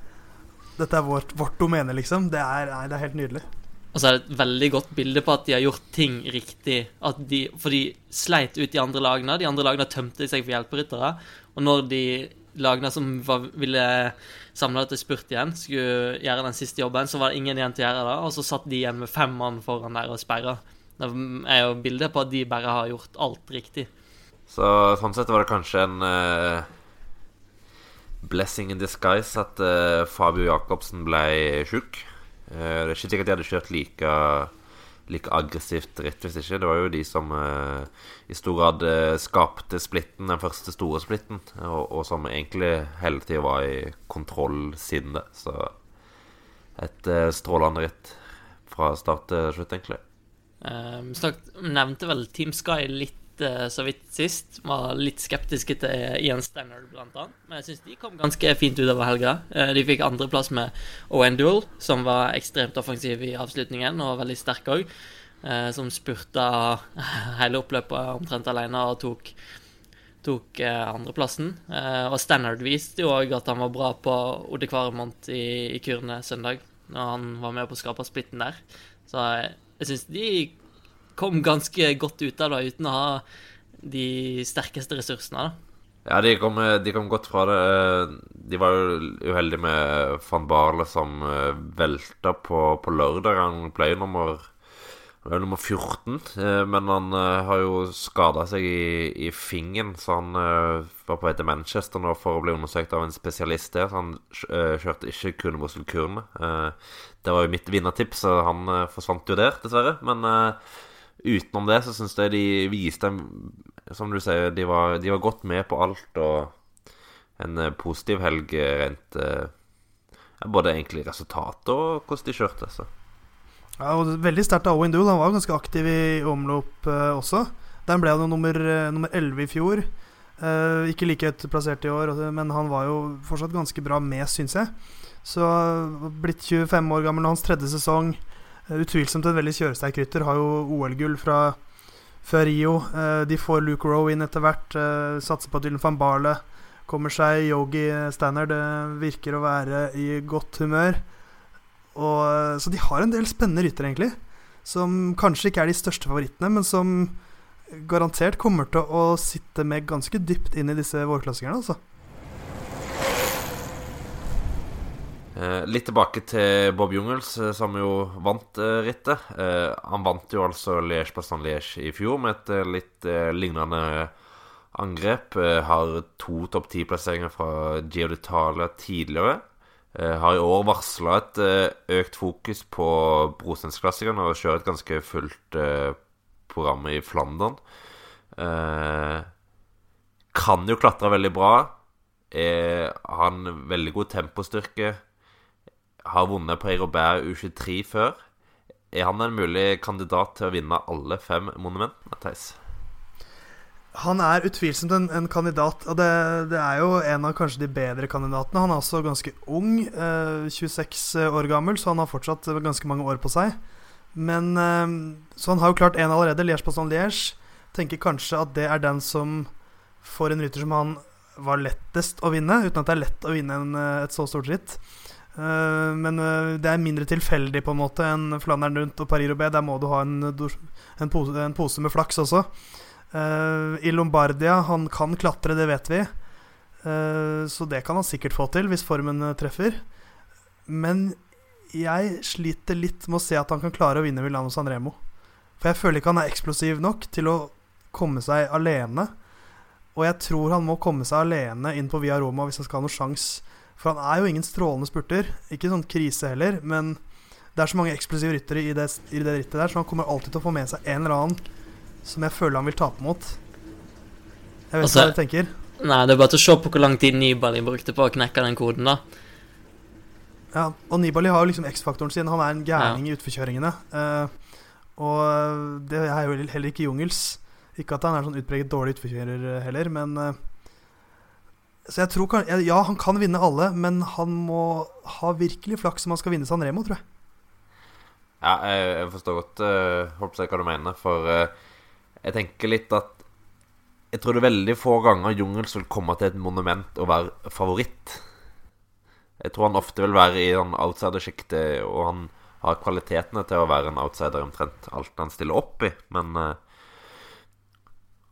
Dette er vårt, vårt domene, liksom. Det er, nei, det er helt nydelig. Og så er det et veldig godt bilde på at de har gjort ting riktig. De, for de sleit ut de andre lagene. De andre lagene tømte seg for hjelperyttere. Og når de lagene som var, ville samle det til spurt igjen, skulle gjøre den siste jobben, så var det ingen igjen til å gjøre det. Og så satt de igjen med fem mann foran der og sperra. Det er jo bildet på at de bare har gjort alt riktig. Så sånn sett var det kanskje en uh, blessing in disguise at uh, Fabio Jacobsen ble sjuk. Uh, det er ikke sikkert de hadde kjørt like, like aggressivt ritt hvis ikke. Det var jo de som i stor grad skapte splitten, den første store splitten, og, og som egentlig hele tida var i kontroll siden det. Så et strålende ritt fra start til slutt, egentlig. Vi snakket, nevnte vel Team Sky litt uh, så vidt sist. Var litt skeptiske til Ian Stannard, blant annet. Men jeg syns de kom ganske fint utover helga. Uh, de fikk andreplass med Owen Duel, som var ekstremt offensiv i avslutningen, og veldig sterk òg. Uh, som spurta hele oppløpet omtrent alene og tok tok eh, andreplassen. Eh, og Stannard viste jo òg at han var bra på Odekvaremont i, i Kurne søndag, når han var med på å skape splitten der. Så jeg syns de kom ganske godt ut av det uten å ha de sterkeste ressursene. da. Ja, de kom, de kom, godt fra det. De var jo uheldige med van Barle som eh, velta på, på lørdag. Han ble jo er jo nummer 14, eh, men han eh, har jo skada seg i, i fingeren, så han var på vei til Manchester nå for å bli undersøkt av en spesialist der. Så han kjørte ikke kun muskelkurene. Det var jo mitt vinnertips, så han forsvant jo der, dessverre. Men utenom det så syns jeg de viste Som du sier, de var, de var, godt med på alt, og en positiv helg rent Både egentlig resultatet og hvordan de kjørte. Så. Ja, og Veldig sterkt av Owen Dool. Han var ganske aktiv i omlopp også. Der ble han nummer, nummer 11 i fjor. Uh, ikke like høyt plassert i år, men han var jo fortsatt ganske bra med, syns jeg. Så blitt 25 år gammel, hans tredje sesong. Eh, utvilsomt en veldig kjøresterk rytter. Har jo OL-gull fra, fra, Rio. Eh, de får Luke Rowe inn etter hvert. Eh, satser på Dylan van Barle. Kommer seg Yogi Stannard. Virker å være i godt humør. Og, så de har en del spennende ryttere, egentlig. Som kanskje ikke er de største favorittene, men som garantert kommer til å sitte med ganske dypt inn i disse vårklassikerne. Altså. Eh, litt tilbake til Bob Jungels, eh, som jo vant eh, rittet. Eh, han vant jo altså Liège Bastan Liège i fjor med et eh, litt eh, lignende angrep. har to topp ti-plasseringer fra Gio d'Italia tidligere. Har i år varsla et et økt fokus på brostensklassikerne og kjører et ganske fullt program i Flandern. kan jo klatre veldig bra. Har en veldig god tempostyrke. Har vunnet på Eirobert U23 før. Er han en mulig kandidat til å vinne alle fem monumentene, Theis? Han er utvilsomt en, en kandidat, og det, det, er jo en av kanskje de bedre kandidatene. Han er også ganske ung, eh, 26 år gammel, så han har fortsatt ganske mange år på seg. Men eh, Så han har jo klart én allerede, Liège-Paston-Liège. Tenker kanskje at det er den som for en rytter som han var lettest å vinne, uten at det er lett å vinne en, eh, et så stort ritt. Uh, men uh, det er mindre tilfeldig på en måte enn Flandern rundt og Paris-Roubais. Der må du ha en, en, pose, en, pose, med flaks også. Uh, I Lombardia Han kan klatre, det vet vi. så det kan han sikkert få til hvis formen treffer. Men jeg sliter litt med å se at han kan klare å vinne Milano Sanremo. For jeg føler ikke han er eksplosiv nok til å komme seg alene. Og jeg tror han må komme seg alene inn på Via Roma hvis han skal ha noen sjanse. For han er jo ingen strålende spurter. Ikke sånn krise heller, men det er så mange eksplosive ryttere i det, i det rittet der, så han kommer alltid til å få med seg en eller annen som jeg føler han vil tape mot. Jeg vet altså, hva du tenker. Nei, det er bare til å se på hvor lang tid Nibali brukte på å knekke den koden, da. Ja, og Nibali har jo liksom X-faktoren sin. Han er en gærning ja. i utforkjøringene. Uh, og det er jo heller ikke Jungels. Ikke at han er sånn utpreget dårlig utforkjører heller, men uh, Så jeg tror kan, Ja, han kan vinne alle, men han må ha virkelig flaks om han skal vinne San Remo, tror jeg. Ja, jeg, jeg forstår godt uh, håper jeg hva du mener, for uh, jeg tenker litt at Jeg tror det er veldig få ganger Jungels vil komme til et monument og være favoritt. Jeg tror han ofte vil være i den outsidersjiktet, og han har kvalitetene til å være en outsider omtrent alt han stiller opp i, men uh,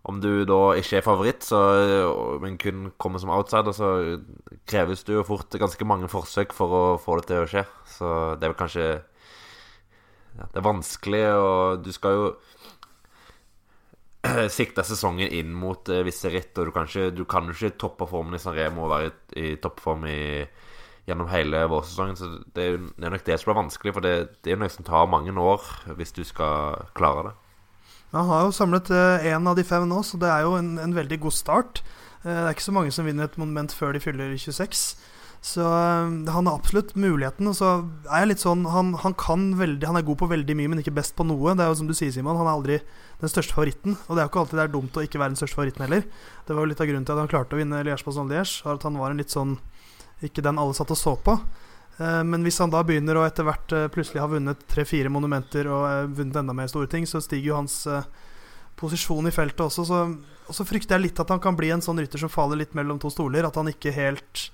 om du da ikke er favoritt, så, men kun kommer som outsider, så kreves det jo fort ganske mange forsøk for å få det til å skje. Så det er vel kanskje ja, Det er vanskelig, og du skal jo sikte sesongen inn mot uh, visse ritt, og du kan, ikke, du kan jo ikke toppe formen i San Remo og være i, toppform i, gjennom hele vårsesongen. Så det er, det er nok det som blir vanskelig, for det, det er noe som tar mange år hvis du skal klare det. Han har jo samlet én uh, av de fem nå, så det er jo en, en veldig god start. Uh, det er ikke så mange som vinner et monument før de fyller 26. Så uh, han har absolutt muligheten. Og så er jeg litt sånn han, han, kan veldig Han er god på veldig mye, men ikke best på noe. Det er jo som du sier, Simon. Han er aldri den største favoritten. Og det er jo ikke alltid det er dumt å ikke være den største favoritten heller. Det var jo litt av grunnen til at han klarte å vinne Liège Bastogne Liège. At han var en litt sånn Ikke den alle satt og så på. Eh, men hvis han da begynner å etter hvert eh, plutselig ha vunnet tre-fire monumenter og eh, vunnet enda mer store ting, så stiger jo hans posisjon i feltet også. Så, og så frykter jeg litt at han kan bli en sånn rytter som faller litt mellom to stoler. At han ikke helt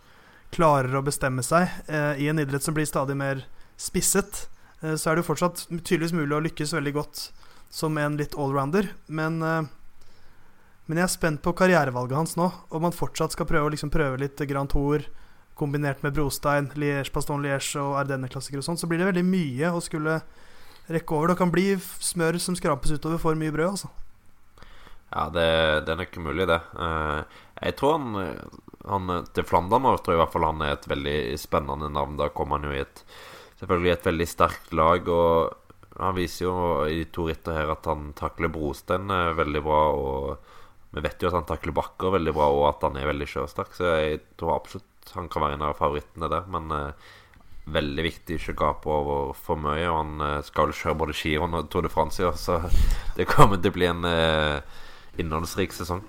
klarer å bestemme seg i en idrett som blir stadig mer spisset. så er det jo fortsatt tydeligvis mulig å lykkes veldig godt som en litt allrounder. Men, men jeg er spent på karrierevalget hans nå. Om han fortsatt skal prøve liksom prøve litt Grand Tour kombinert med brostein, Liège, Paston Liège og Ardenne-klassikere og sånn, så blir det veldig mye å skulle rekke over. Det kan bli smør som skrapes utover for mye brød, altså. Ja, det, det er nok mulig, det. Eh, jeg tror han, han Til Flandern Jeg tror i hvert fall han er et veldig spennende navn. Da kommer han jo i et selvfølgelig et veldig sterkt lag. Og han viser jo i to ritter her at han takler brostein veldig bra. Og vi vet jo at han takler bakker veldig bra, og at han er veldig sjøsterk. Så jeg tror absolutt han kan være en av favorittene der. Men eh, veldig viktig ikke å gape over for mye. Og han eh, skal vel kjøre både skirenn og Tour de France i år, så det kommer til å bli en eh, innholdsrik sesong.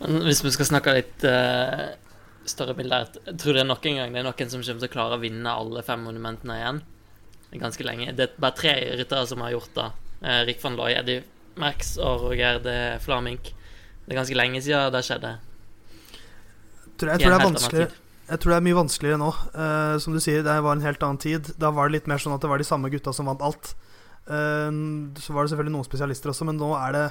Men hvis vi skal snakke litt større bilder Jeg tror det er nok en gang det er noen som kommer til å klare å vinne alle fem monumentene igjen. Ganske lenge. Det er bare tre ryttere som har gjort det. Rik van Looy, Eddie Max og Roger de Flamink. Det er ganske lenge siden det skjedde tror, jeg, tror det er jeg tror det er mye vanskeligere nå. Uh, som du sier, det var en helt annen tid. Da var det litt mer sånn at det var de samme gutta som vant alt. Uh, så var det selvfølgelig noen spesialister også, men nå er det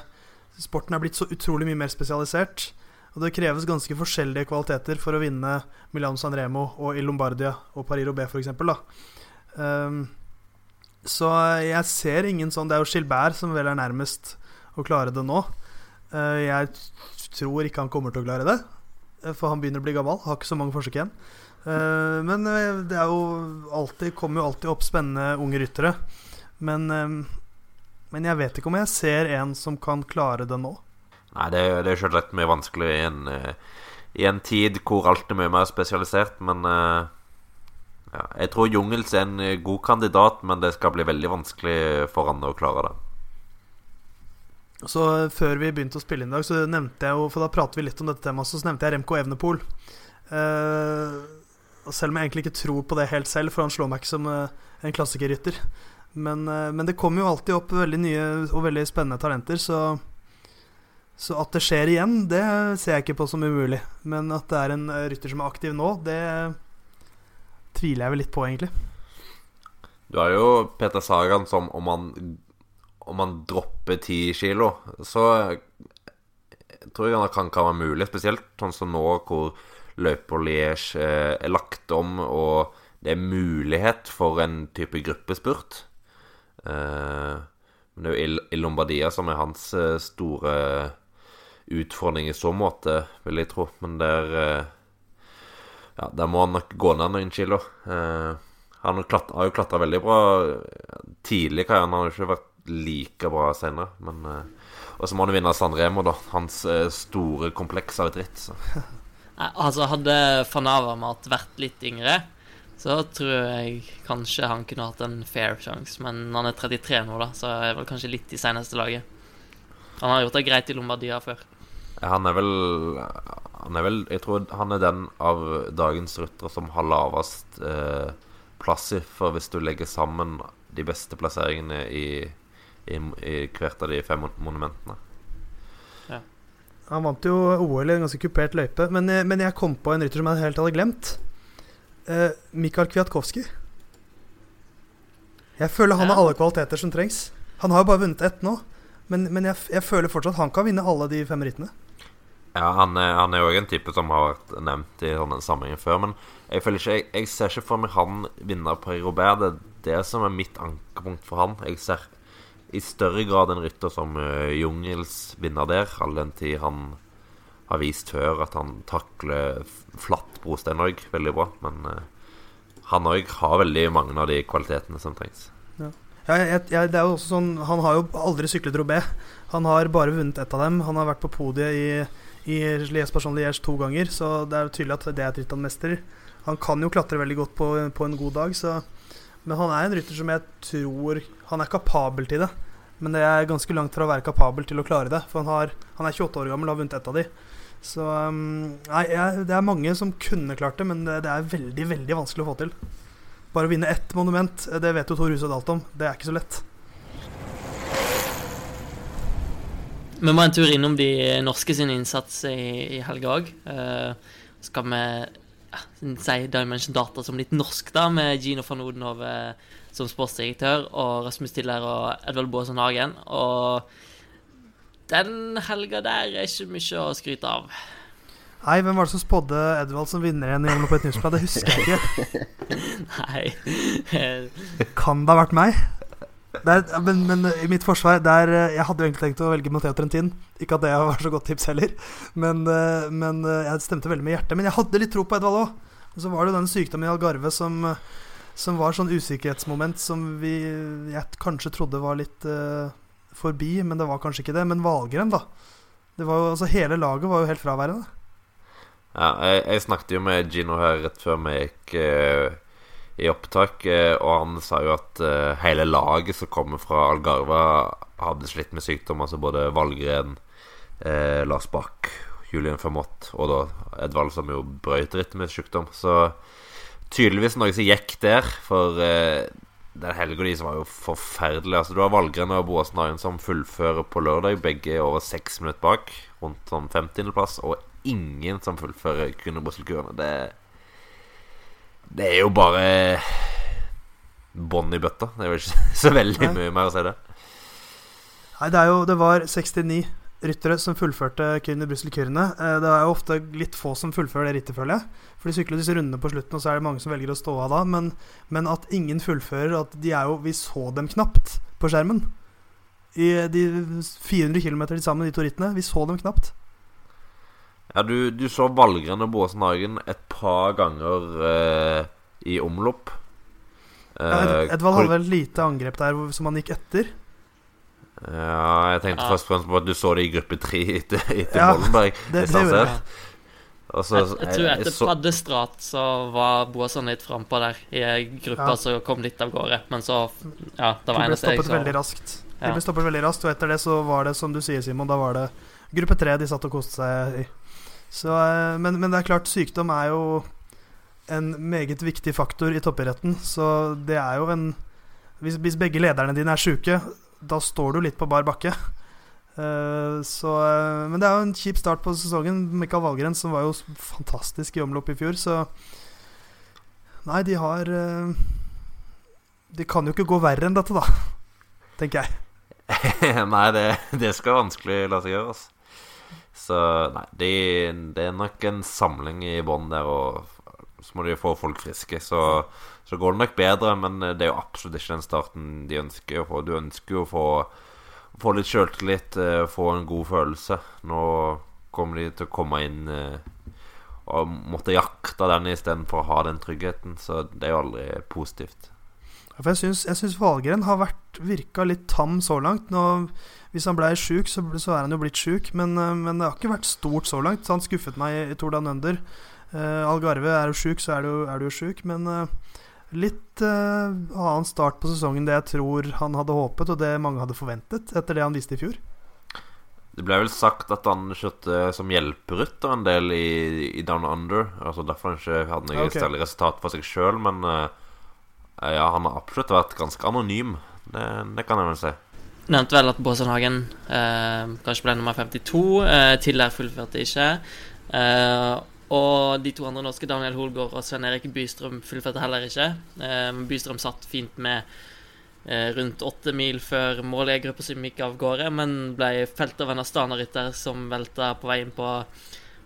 Sporten er blitt så utrolig mye mer spesialisert. Og det kreves ganske forskjellige kvaliteter for å vinne Milano San Remo og i Lombardia og Paris Roubais f.eks. Um, så jeg ser ingen sånn Det er jo Gilbert som vel er nærmest å klare det nå. Uh, jeg tror ikke han kommer til å klare det. Eh, for han begynner å bli gammel. Har ikke så mange forsøk igjen. Uh, men det er jo alltid kommer jo alltid opp spennende unge ryttere. Men, eh, men jeg vet ikke om jeg ser en som kan klare det nå. Nei, det, er- det er selvsagt mye vanskelig i en, eh, i en tid hvor alt er mye mer spesialisert, men eh, ja, Jeg tror Jungels er en eh, god kandidat, men det skal bli veldig vanskelig for han å klare det. Så før vi begynte å spille inn i dag, så nevnte jeg jo For da prater vi litt om dette temaet, så nevnte jeg Remco Evnepol. Uh, selv om jeg egentlig ikke tror på det helt selv, for han slår meg ikke som uh, en klassikerrytter. Men, eh, men det kommer jo alltid opp veldig nye og veldig spennende talenter, så Så at det skjer igjen, det ser jeg ikke på som umulig. Men at det er en eh, rytter som er aktiv nå, det tviler jeg vel litt på, egentlig. Du har jo Peter Sagan som om han Om han dropper ti kilo, så jeg tror jeg han kan, kan være mulig. Spesielt sånn som nå hvor løypa Liège eh, er lagt om, og det er mulighet for en type gruppespurt. Eh, men det er jo I- I Lombardia som er hans eh, store utfordring i så måte, vil jeg tro. Men der eh, Ja, der må han nok gå ned noen kilo. Eh, han har, jo klatra veldig bra tidlig i karrieren. Han har jo ikke vært like bra senere. Men eh, Og så må han vinne San Remo, da. Hans eh, store kompleks av et ritt. Altså, hadde Avermaet vært litt yngre, så tror jeg kanskje han kunne hatt en fair sjanse. Men han er 33 nå, da, så er vel kanskje litt i seneste laget. Han har gjort det greit i Lombardia før. Ja, Han er vel Han er vel Jeg tror han er den av dagens ryttere som har lavest eh, plass i. For hvis du legger sammen de beste plasseringene i, i, i hvert av de fem monumentene. Ja. Han vant jo OL i en ganske kupert løype, men, jeg- men jeg kom på en rytter som jeg helt hadde glemt. Eh, Mikael Kwiatkowski. Jeg føler han har alle kvaliteter som trengs. Han har jo bare vunnet ett nå, men, men jeg, jeg føler fortsatt han kan vinne alle de fem rittene. Ja, han er, han er jo også en type som har vært nevnt i sånne sammenhenger før. Men jeg føler ikke Jeg, jeg ser ikke for meg han vinne på Robert. Det er det som er mitt ankepunkt for han. Jeg ser i større grad en rytter som uh, Jungels vinner der, all den tid han har vist før at han takler flatt brostein òg veldig bra. Men uh, han òg har veldig mange av de kvalitetene som trengs. Ja, jeg, jeg, det er jo også sånn Han har jo aldri syklet Robé. Han har bare vunnet ett av dem. Han har vært på podiet i, i Liège-Bastogne-Liège to ganger, så det er jo tydelig at det er et ritt han mestrer. Han kan jo klatre veldig godt på, på en god dag, så Men han er en rytter som jeg tror Han er kapabel til det. Men det er ganske langt fra å være kapabel til å klare det. For han, har, han er 28 år gammel og har vunnet ett av de. Så um, Nei, jeg, det er mange som kunne klart det, men det, det er veldig, veldig vanskelig å få til. Bare å vinne ett monument, det vet jo Tor Hushovd alt om. Det er ikke så lett. Vi må en tur innom de norske sin innsats i, i helga òg. skal vi ja, si Dimension Data som litt norsk, da, med Gino van Odenhove som sportsdirektør og Rasmus Tiller og Edvald Boasson Hagen. Og den helga der er ikke mye å skryte av. Nei, hvem var det som spådde Edvald som vinner igjen i Jammen på et newsblad? Det husker jeg ikke. Nei. Kan det ha vært meg? Der, men, men i mitt forsvar der, eh, Jeg hadde jo egentlig tenkt å velge Matheo Trentin. Ikke at det var så godt tips heller. Men, eh, men eh, jeg stemte veldig med hjertet. Men jeg hadde litt tro på Edvald òg. Så var det jo den sykdommen i Algarve som, som var sånn usikkerhetsmoment som vi jeg kanskje trodde var litt eh, forbi, men det var kanskje ikke det. Men Valgren, da. Det var jo, altså Hele laget var jo helt fraværende. Ja, jeg, jeg snakket jo med Gino her rett før vi gikk eh, i opptak, eh, og han sa jo at eh, hele laget som kommer fra Algarva, hadde slitt med sykdom. Altså både Valgren, eh, Lars Bach, Julian Fermott og da Edvald, som jo brøyt rytmesykdom. Så tydeligvis noe som gikk der, for eh, den helga var jo forferdelig. Altså, du har Valgren og Boasen Arjen som fullfører på lørdag, begge over seks minutter bak, rundt sånn 50.-plass, og ingen som fullfører kun Brusselkurene. Det, det er jo bare bånn i bøtta. Det er jo ikke så veldig Nei. mye mer å si det. Nei, det er jo Det var 69 ryttere som fullførte Kyrne i Brussel-kurene. Eh, Det er jo ofte litt få som fullfører det rittet, føler jeg. For de sykler disse rundene på slutten, og så er det mange som velger å stå av da. Men, men at ingen fullfører at de er jo Vi så dem knapt på skjermen. I de 400 km til sammen, de to rittene. Vi så dem knapt. Ja, du, du så Valgren og Båsen Hagen et par ganger eh, i omlopp. Eh, Edvald hadde vel et lite angrep der som han gikk etter. Ja, jeg tenkte Ja. først og fremst på at du så det i gruppe tre etter, etter Ja, Mollenberg. det- det, det det. Stansted. jeg. Jeg, jeg tror etter så- Paddestrat så var Boasson litt frampå der, i gruppa Ja. som kom litt av gårde. Men så Ja, det var eneste jeg så. veldig raskt. De ble stoppet veldig raskt, og etter det så var det, som du sier, Simon, da var det gruppe tre de satt og koste seg i. Så, eh, men, men det er klart, sykdom er jo en meget viktig faktor i toppidretten, så det er jo en Hvis, hvis begge lederne dine er sjuke, da står du litt på bar bakke. Uh, så, uh, men det er jo en kjip start på sesongen. Mikael Valgren, som var jo fantastisk i omlopp i fjor, så Nei, de har uh, De kan jo ikke gå verre enn dette, da. Tenker jeg. nei, det, det skal vanskelig la seg gjøre, altså. Så nei, det, det er nok en samling i bånn der, og så må de få folk friske. Så, så går det nok bedre, men det er jo absolutt ikke den starten de ønsker å få. Du ønsker jo å få, få litt sjøltillit, eh, få en god følelse. Nå kommer de til å komme inn eh, og måtte jakte den istedenfor å ha den tryggheten, så det er jo aldri positivt. Ja, For jeg syns, Valgren har vært virka litt tam så langt. Nå, hvis han blei sjuk, så, så er han jo blitt sjuk, men, eh, men det har ikke vært stort så langt. Så han skuffet meg i, Tour Under. Uh, Algarve er jo sjuk, så er du, er du sjuk, men eh, litt uh, annen start på sesongen det jeg tror han hadde håpet, og det mange hadde forventet etter det han viste i fjor. Det ble vel sagt at han kjørte som hjelperytter en del i, i Down Under. Altså Derfor han ikke hadde noe okay. særlig resultat for seg sjøl. Men uh, ja, han har absolutt vært ganske anonym. Det, det kan jeg vel si. Nevnte vel at Båsenhagen eh, kanskje ble nummer 52. Eh, Tiller fullførte ikke. Eh, og de to andre norske, Daniel Holgaard og Sven Erik Bystrøm, fullførte heller ikke. Eh, Bystrøm satt fint med eh, rundt åtte mil før måljegergruppa som gikk av gårde, men ble felt av en Astana-rytter som velta på vei inn på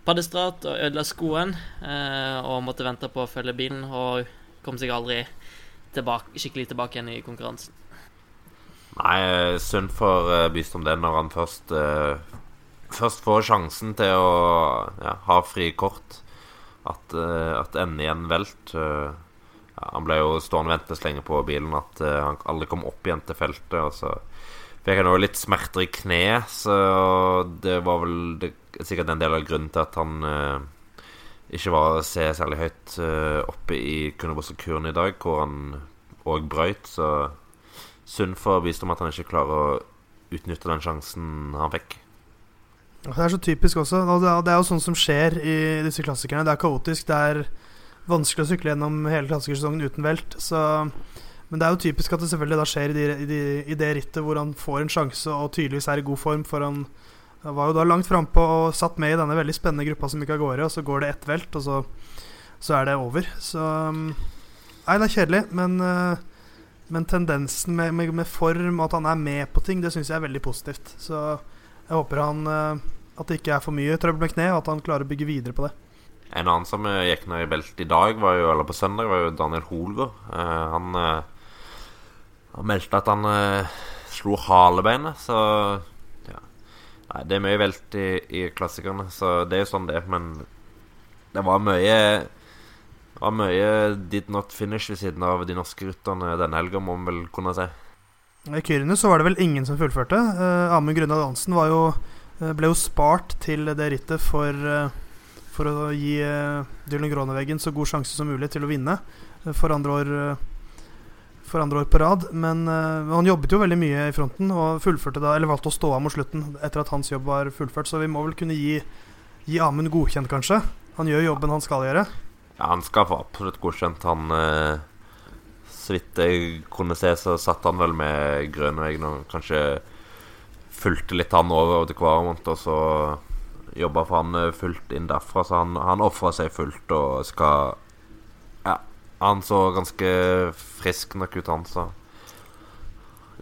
Paddestrat og ødela skoen. Eh, og måtte vente på å følge bilen, og kom seg aldri tilbake, skikkelig tilbake igjen i konkurransen. Nei, synd for Bystrøm det når han først Først får sjansen til å ja, ha frikort. At, uh, at ender i en velt. uh, ja, han ble jo stående ventes lenge på bilen at uh, han aldri kom opp igjen til feltet. Og så fikk han også litt smerter i kneet, så det var vel det, sikkert en del av grunnen til at han uh, ikke var å se særlig høyt oppe i Kundebussekuren i dag, hvor han òg brøyt. Så synd for om at han ikke klarer å utnytte den sjansen han fikk. Det er så typisk også. Og det er, jo sånn som skjer i disse klassikerne. Det er kaotisk. Det er vanskelig å sykle gjennom hele klassikersesongen uten velt. Så, men det er jo typisk at det selvfølgelig da skjer i, de, i, de, i det rittet hvor han får en sjanse og tydeligvis er i god form. For han var jo da langt frampå og satt med i denne veldig spennende gruppa som gikk av gårde. Og så går det ett velt, og så, så er det over. Så Nei, det er kjedelig, men eh, men tendensen med, med, med form og at han er med på ting, det syns jeg er veldig positivt. Så jeg håper han eh, at det ikke er for mye trøbbel med kne, og at han klarer å bygge videre på det. En annen som eh, gikk ned i beltet i dag, jo, eller på søndag, var jo Daniel Holgaard. Eh, han, eh, han meldte at han eh, slo halebeinet, så ja. Nei, det er mye velt i, i klassikerne, så det er jo sånn det. Men det var mye Det var mye did not finish ved siden av de norske rytterne denne helga, må man vel kunne si. I Kyrne så var det vel ingen som fullførte. Uh, Amund Grøndahl Hansen jo, eh, ble jo spart til det rittet for, eh, for å gi uh, Dylan Groneveggen så god sjanse som mulig til å vinne eh, for andre år eh, for andre år på rad. Men uh, han jobbet jo veldig mye i fronten og fullførte da, eller valgte å stå av mot slutten etter at hans jobb var fullført. Så vi må vel kunne gi, gi Amund godkjent, kanskje. Han gjør jobben han skal gjøre. Ja, han skal få absolutt godkjent. Han eh, Så vidt jeg kunne se, så satt han vel med Grønveggen og kanskje fulgte litt han over til Kvaremont, og så jobba for han eh, fullt inn derfra. Så han, han ofra seg fullt og skal Ja, han så ganske frisk nok ut, han, så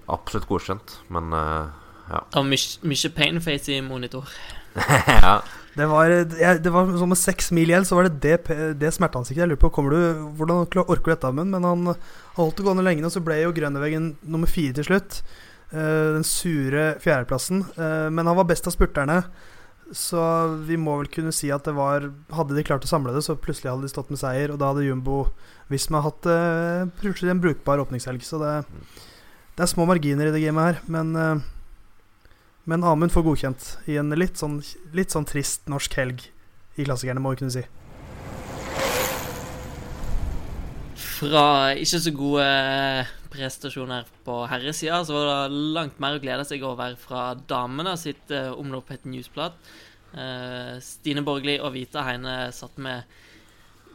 absolutt godkjent. Men uh, ja. Og mye painface i monitor. ja. Det var, jeg, det var sånn med seks mil igjen, så var det det, det smerteansiktet. Jeg lurer på, du, Hvordan orker du dette, Amund? Men han holdt det gående lenge, og så ble jo Grønneveggen nummer fire til slutt. Eh, den sure fjerdeplassen. Eh, men han var best av spurterne. Så vi må vel kunne si at det var Hadde de klart å samle det, så plutselig hadde de stått med seier, og da hadde Jumbo Visma hatt uh, en brukbar åpningshelg. Så det, det, er små marginer i det gamet her, men Men Amund får godkjent i en litt sånn, litt sånn trist norsk helg i klassikerne, må vi kunne si. Fra ikke så gode prestasjoner på herresida, så var det langt mer å glede seg over fra damene sitt uh, omlopp et newsblad. Uh, Stine Borgli og Vita Heine satt med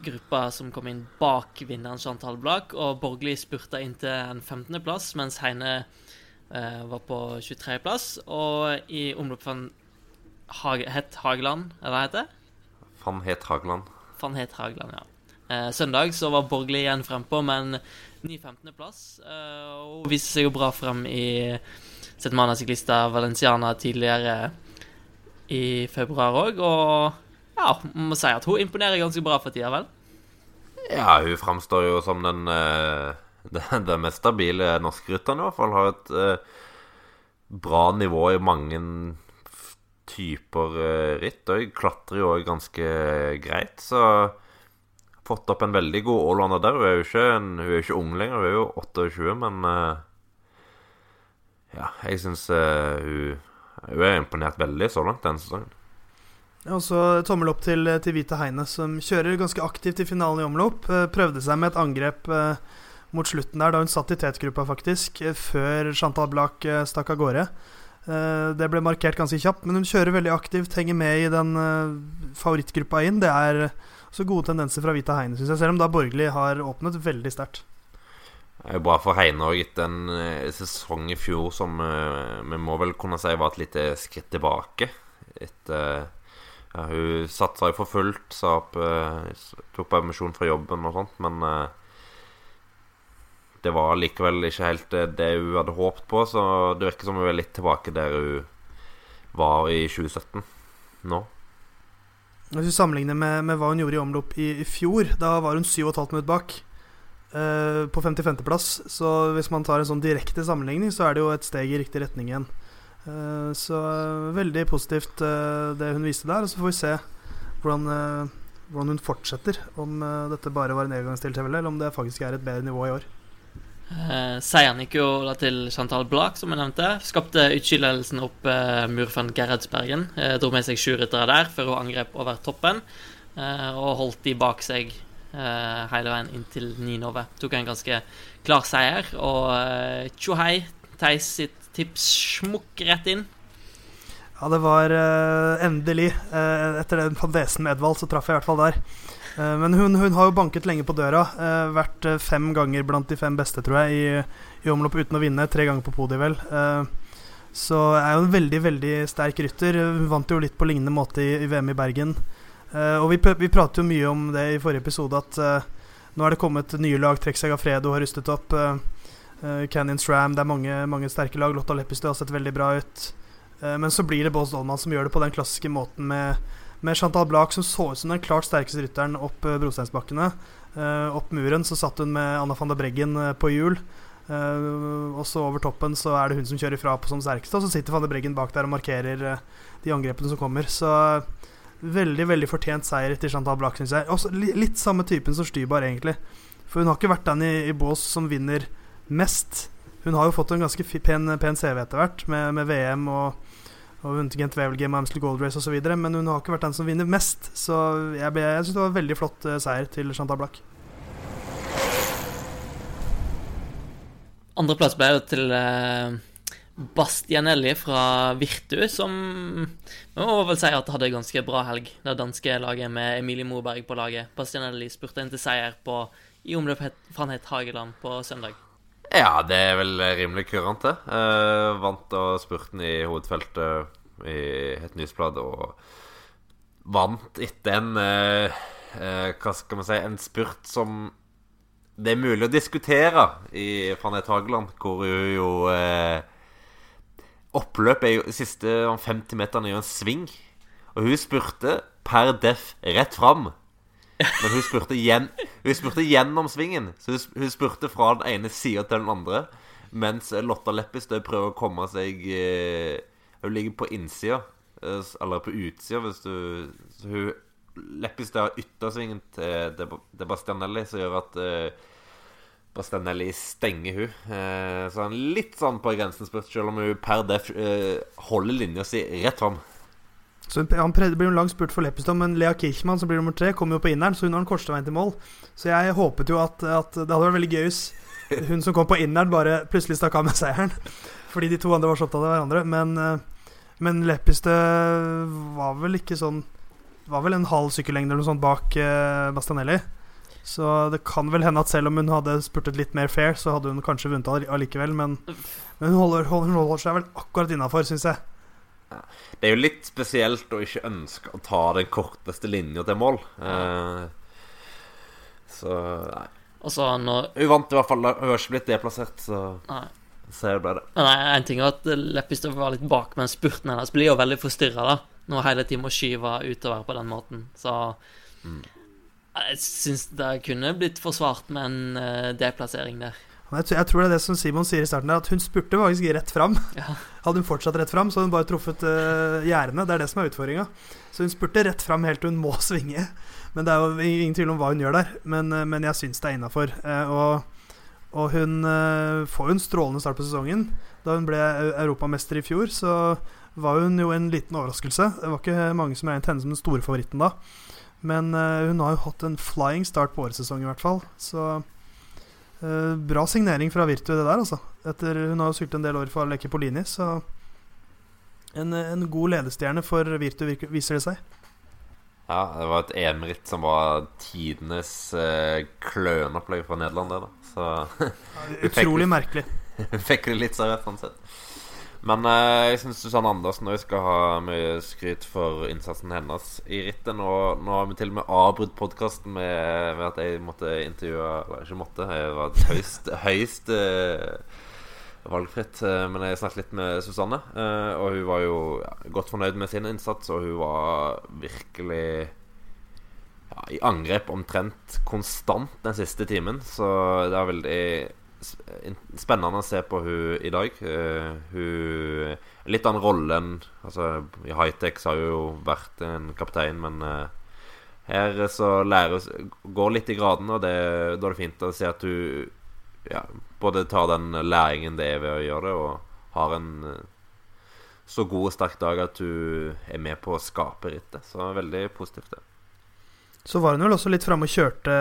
gruppa som kom inn bak vinneren Chantal Blak, og Borgli spurta inn til en 15.-plass, mens Heine var på 23.-plass. Og i omløp van Hage, Het Hageland, eller hva heter det? Van Het Hageland. Van Het Hageland, ja. Eh, søndag så var Borgli igjen frempå, men ny 15.-plass. Hun og viste seg jo bra frem i Setmana Ciclista Valenciana tidligere i februar òg. Og ja, må si at hun imponerer ganske bra for tida, vel? Ja, hun framstår jo som den, den, den mest stabile norske rytteren, i hvert fall. Har et eh, bra nivå i mange typer eh, ritt. Og klatrer jo òg ganske greit, så fått opp en veldig god allrounder der. Hun er jo ikke, en, hun er ikke ung lenger, hun er jo 28, men eh, Ja, jeg syns uh, hun, hun er imponert veldig så langt denne sesongen. Og så Tommel opp til, til Vita Heine, som kjører ganske aktivt i finalen i omlopp. Uh, prøvde seg med et angrep mot slutten der, da hun satt i tetgruppa, faktisk, før Chantal Blak stakk av gårde. Det ble markert ganske kjapt, men hun kjører veldig aktivt, henger med i den favorittgruppa inn. Det er så gode tendenser fra Vita Heine, syns jeg. Selv om da Borgli har åpnet veldig sterkt. Det er jo bra for Heine òg, etter en sesong i fjor som vi må vel kunne si var et lite skritt tilbake. Etter ja, Hun satsa jo for fullt, sa opp tok permisjon fra jobben og sånt, men det var likevel ikke helt det hun hadde håpet på, så det virker som hun er litt tilbake der hun var i 2017 nå. Hvis vi sammenligner med, med, hva hun gjorde i omlopp i, i fjor, da var hun 7,5 minutter bak. Uh, på 55.-plass. Så hvis man tar en sånn direkte sammenligning, så er det jo et steg i riktig retning igjen. Uh, så uh, veldig positivt det hun viste der. Og så får vi se hvordan, hvordan hun fortsetter. Om dette bare var en engangstilfelle, eller om det faktisk er et bedre nivå i år. Eh, seieren gikk jo da til Chantal Blak, som jeg nevnte. Skapte utskillelsen opp eh, Murfan Gerhardsbergen. Eh, dro med seg sju ryttere der før hun angrep over toppen. Eh, og holdt de bak seg eh, hele veien inntil Ninove. Tok en ganske klar seier. Og eh, tjohei, Theis sitt tips smukk rett inn. Ja, det var endelig. etter den pandesen med Edvald, så traff jeg i hvert fall der. Eh, men hun, hun, har jo banket lenge på døra. Uh, vært uh, fem ganger blant de fem beste, tror jeg, i, i omlopp uten å vinne. Tre ganger på podiet, vel. så er jo en veldig, veldig sterk rytter. Hun vant jo litt på lignende måte i, i VM i Bergen. og vi, vi pratet jo mye om det i forrige episode, at nå er det kommet nye lag. Trekk Segafredo har rustet opp. Canyon Stram, det er mange, mange sterke lag. Lotta Leppestø har sett veldig bra ut. men så blir det Bås Dolman som gjør det på den klassiske måten med med Chantal Blak, som så ut som den klart sterkeste rytteren opp uh, brosteinsbakkene. Uh, opp muren så satt hun med Anna van der Breggen uh, på hjul. Og så over toppen så er det hun som kjører ifra på som sterkeste, og så sitter van der Breggen bak der og markerer de angrepene som kommer. Så veldig veldig fortjent seier til Chantal Blak, syns jeg. Også li litt samme typen som Stybar, egentlig. For hun har ikke vært den i, i bås som vinner mest. Hun har jo fått en ganske pen, pen CV etter hvert, med, med VM og og vunnet Gent Wevelgem, Amstel Gold Race osv. Men hun har ikke vært den som vinner mest. Så jeg, ble, jeg syns det var en veldig flott uh, seier til Chantal Black. Andreplass ble jo til uh, Bastianelli fra Virtu, som vi må vel si at hadde en ganske bra helg. Det danske laget med Emilie Moberg på laget. Bastianelli spurte inn til seier på, i omløp fra Het Hageland på søndag. Ja, det er vel rimelig kurant, det. Uh, vant og spurten i hovedfeltet i et nyhetsblad og vant etter en uh, uh, Hva skal man si En spurt som det er mulig å diskutere i Fanny Hageland, hvor hun jo Oppløpet er jo siste 50 meterne i en sving. Og hun spurte per def rett fram. Men hun spurte, gjen, hun spurte gjennom svingen. Så hun spurte fra den ene sida til den andre. Mens Lotta Leppestø prøver å komme seg eh, Hun ligger på innsida eh, eller på utsida, hvis du så hun Leppestø har yttersvingen til De Bastianelli, som gjør at eh, Bastianelli stenger hun. Så han litt sånn på grensen spurt, selv om hun per def holder linja si rett fram. Så han blir jo langt spurt for Leppestad, men Lea Kirchmann, som blir nummer tre, kommer jo på inneren, så hun har den korteste veien til mål. Så jeg håpet jo at, at det hadde vært veldig gøy hvis hun som kom på inneren, bare plutselig stakk av med seieren. Fordi de to andre var så opptatt av hverandre. Men, eh, men Leppestad var vel ikke sånn Var vel en halv sykkellengde eller noe sånt bak eh, Bastanelli. Så det kan vel hende at selv om hun hadde spurtet litt mer fair, så hadde hun kanskje vunnet allikevel. Men, men hun, holder, hun holder seg vel akkurat innafor, syns jeg. Det er jo litt spesielt å ikke ønske å ta den korteste linja til mål. Ja. så nei. Og så når Hun vant i hvert fall. Hun har ikke blitt deplassert, så Nei. så ble det. Nei, En ting er at Leppestad var litt bak, men spurten hennes blir jo veldig forstyrra. Når hele tiden må skyve utover på den måten. Så jeg syns det kunne blitt forsvart med en eh, deplassering der. Jeg, tror- det er det som Simon sier i starten, at hun spurte faktisk rett fram. Ja. Hadde hun fortsatt rett fram, så hadde hun bare truffet uh, gjerdene. Det er det som er utfordringa. Så hun spurte rett fram helt til hun må svinge. Men det er jo ingen tvil om hva hun gjør der. Men, uh, men jeg syns det er innafor. og, og hun får jo en strålende start på sesongen. Da hun ble europamester i fjor, så var hun jo en liten overraskelse. Det var ikke mange som regnet henne som den store favoritten da. Men hun har jo hatt en flying start på årets sesong, i hvert fall. Så eh, bra signering fra Virtu, det der, altså. Etter, hun har jo syklet en del år for Leke Polini, så en, en god ledestjerne for Virtu, viser det seg. Ja, det var et EM-ritt som var tidenes uh, kløneopplegg fra Nederland, det, da. Så Utrolig merkelig. hun fikk det litt seriøst, sånn sett. Men eh, jeg syns Susanne Andersen òg skal ha mye skryt for innsatsen hennes i rittet. Nå, nå har vi til og med avbrutt podkasten med, med at jeg måtte intervjue Eller ikke måtte, jeg var høyst, høyst eh, valgfritt. eh, men jeg snakket litt med Susanne, eh, og hun var jo ja, godt fornøyd med sin innsats. Og hun var virkelig ja, i angrep omtrent konstant den siste timen. Så det er veldig spennende å se på hun i dag. Uh, hun Litt annen rolle enn Altså, i Hightech har hun jo vært en kaptein, men uh, her så lærer hun Går litt i gradene, og det, da er det fint å se at hun ja, både tar den læringen det er ved å gjøre det, og har en eh, så god og sterk dag at hun er med på å skape rittet. Så veldig positivt, det. Så var hun vel også litt framme og kjørte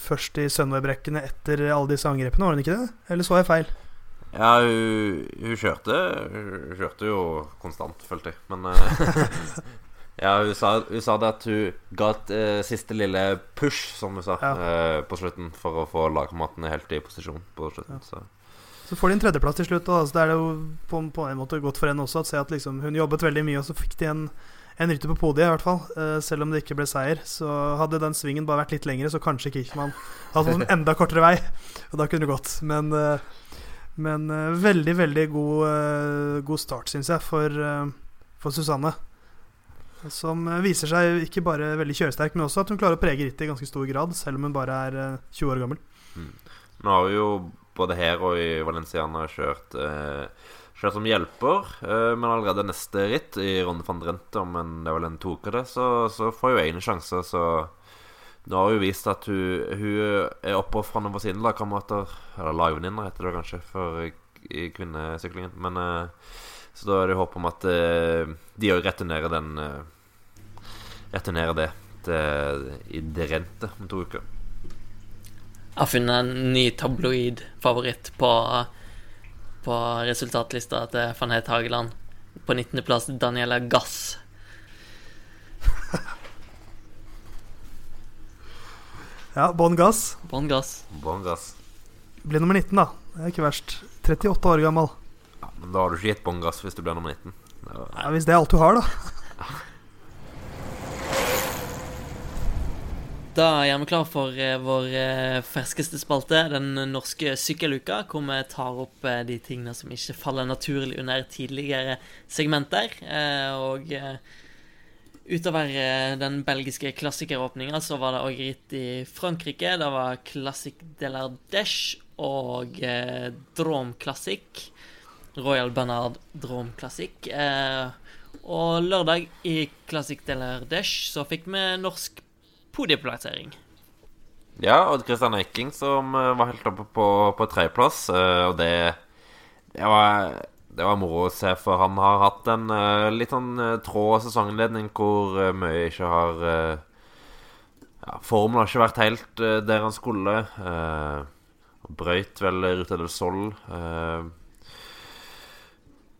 først i Sunway-brekkene etter alle disse angrepene, var hun ikke det? Eller så jeg feil? Ja, hun, hun kjørte Hun kjørte jo konstant, følte jeg. Men eh, Ja, hun sa, hun sa det at hun ga et eh, siste lille push, som hun sa, Ja. eh, på slutten, for å få lagkameratene helt i posisjon på slutten. Så Så får de en tredjeplass til slutt, og altså, det er jo på, på en måte godt for henne også å se at liksom, hun jobbet veldig mye, og så fikk de en, en rytter på podiet, i hvert fall. Eh, selv om det ikke ble seier. Så hadde den svingen bare vært litt lengre, så kanskje Kirchmann hadde fått en enda kortere vei. Og da kunne det gått. Men, eh, men eh, veldig, veldig god, god start, syns jeg, for, for Susanne. Som viser seg ikke bare veldig kjøresterk, men også at hun klarer å prege rittet i ganske stor grad, selv om hun bare er eh, 20 år gammel. Nå har vi jo både her og i Valenciana kjørt eh, Kjørt som hjelper, eh, men allerede neste ritt, i Ronde van Drenthe, om det er vel en toke det, så, så får hun egne sjanser. Så nå har hun vist at hun, hun er oppofrende for sine lagkamerater. Eller lagvenninner, heter det kanskje, for i kvinnesyklingen. Men eh, Så da er det håp om at eh, de òg returnerer den eh, Returnerer det til, i Drenthe om to uker. Har funnet en ny tabloid-favoritt på, på resultatlista til van Het Hageland. På 19.-plass Daniela Gass. Ja, bånn gass. Bånn gass. Bon gass. Blir nummer 19, da. Det er ikke verst. 38 år gammel. Ja, men da har du ikke gitt bånn gass hvis du blir nummer 19. Det var- Ja, hvis det er alt du har, da. Da er vi klar for eh, vår eh, ferskeste spalte, den norske sykkeluka, hvor vi tar opp eh, de tingene som ikke faller naturlig under tidligere segmenter. Og utover den belgiske klassikeråpninga, så var det òg ritt i Frankrike. Det var Classic de l'Ardèche og eh, Drôme Classic. Royal Bernard Drôme Classic. Og lørdag i Classic de la Desch så fikk vi norsk podieplassering. Ja, Odd Christian Eiking som eh, var helt oppe på, på tredjeplass. eh, Og det, det, var, det var moro å se, for han har hatt en eh, litt sånn trå sesonginnledning hvor mye ikke har ja, Formen har ikke vært helt der han skulle. Brøyt vel Ruta del Sol.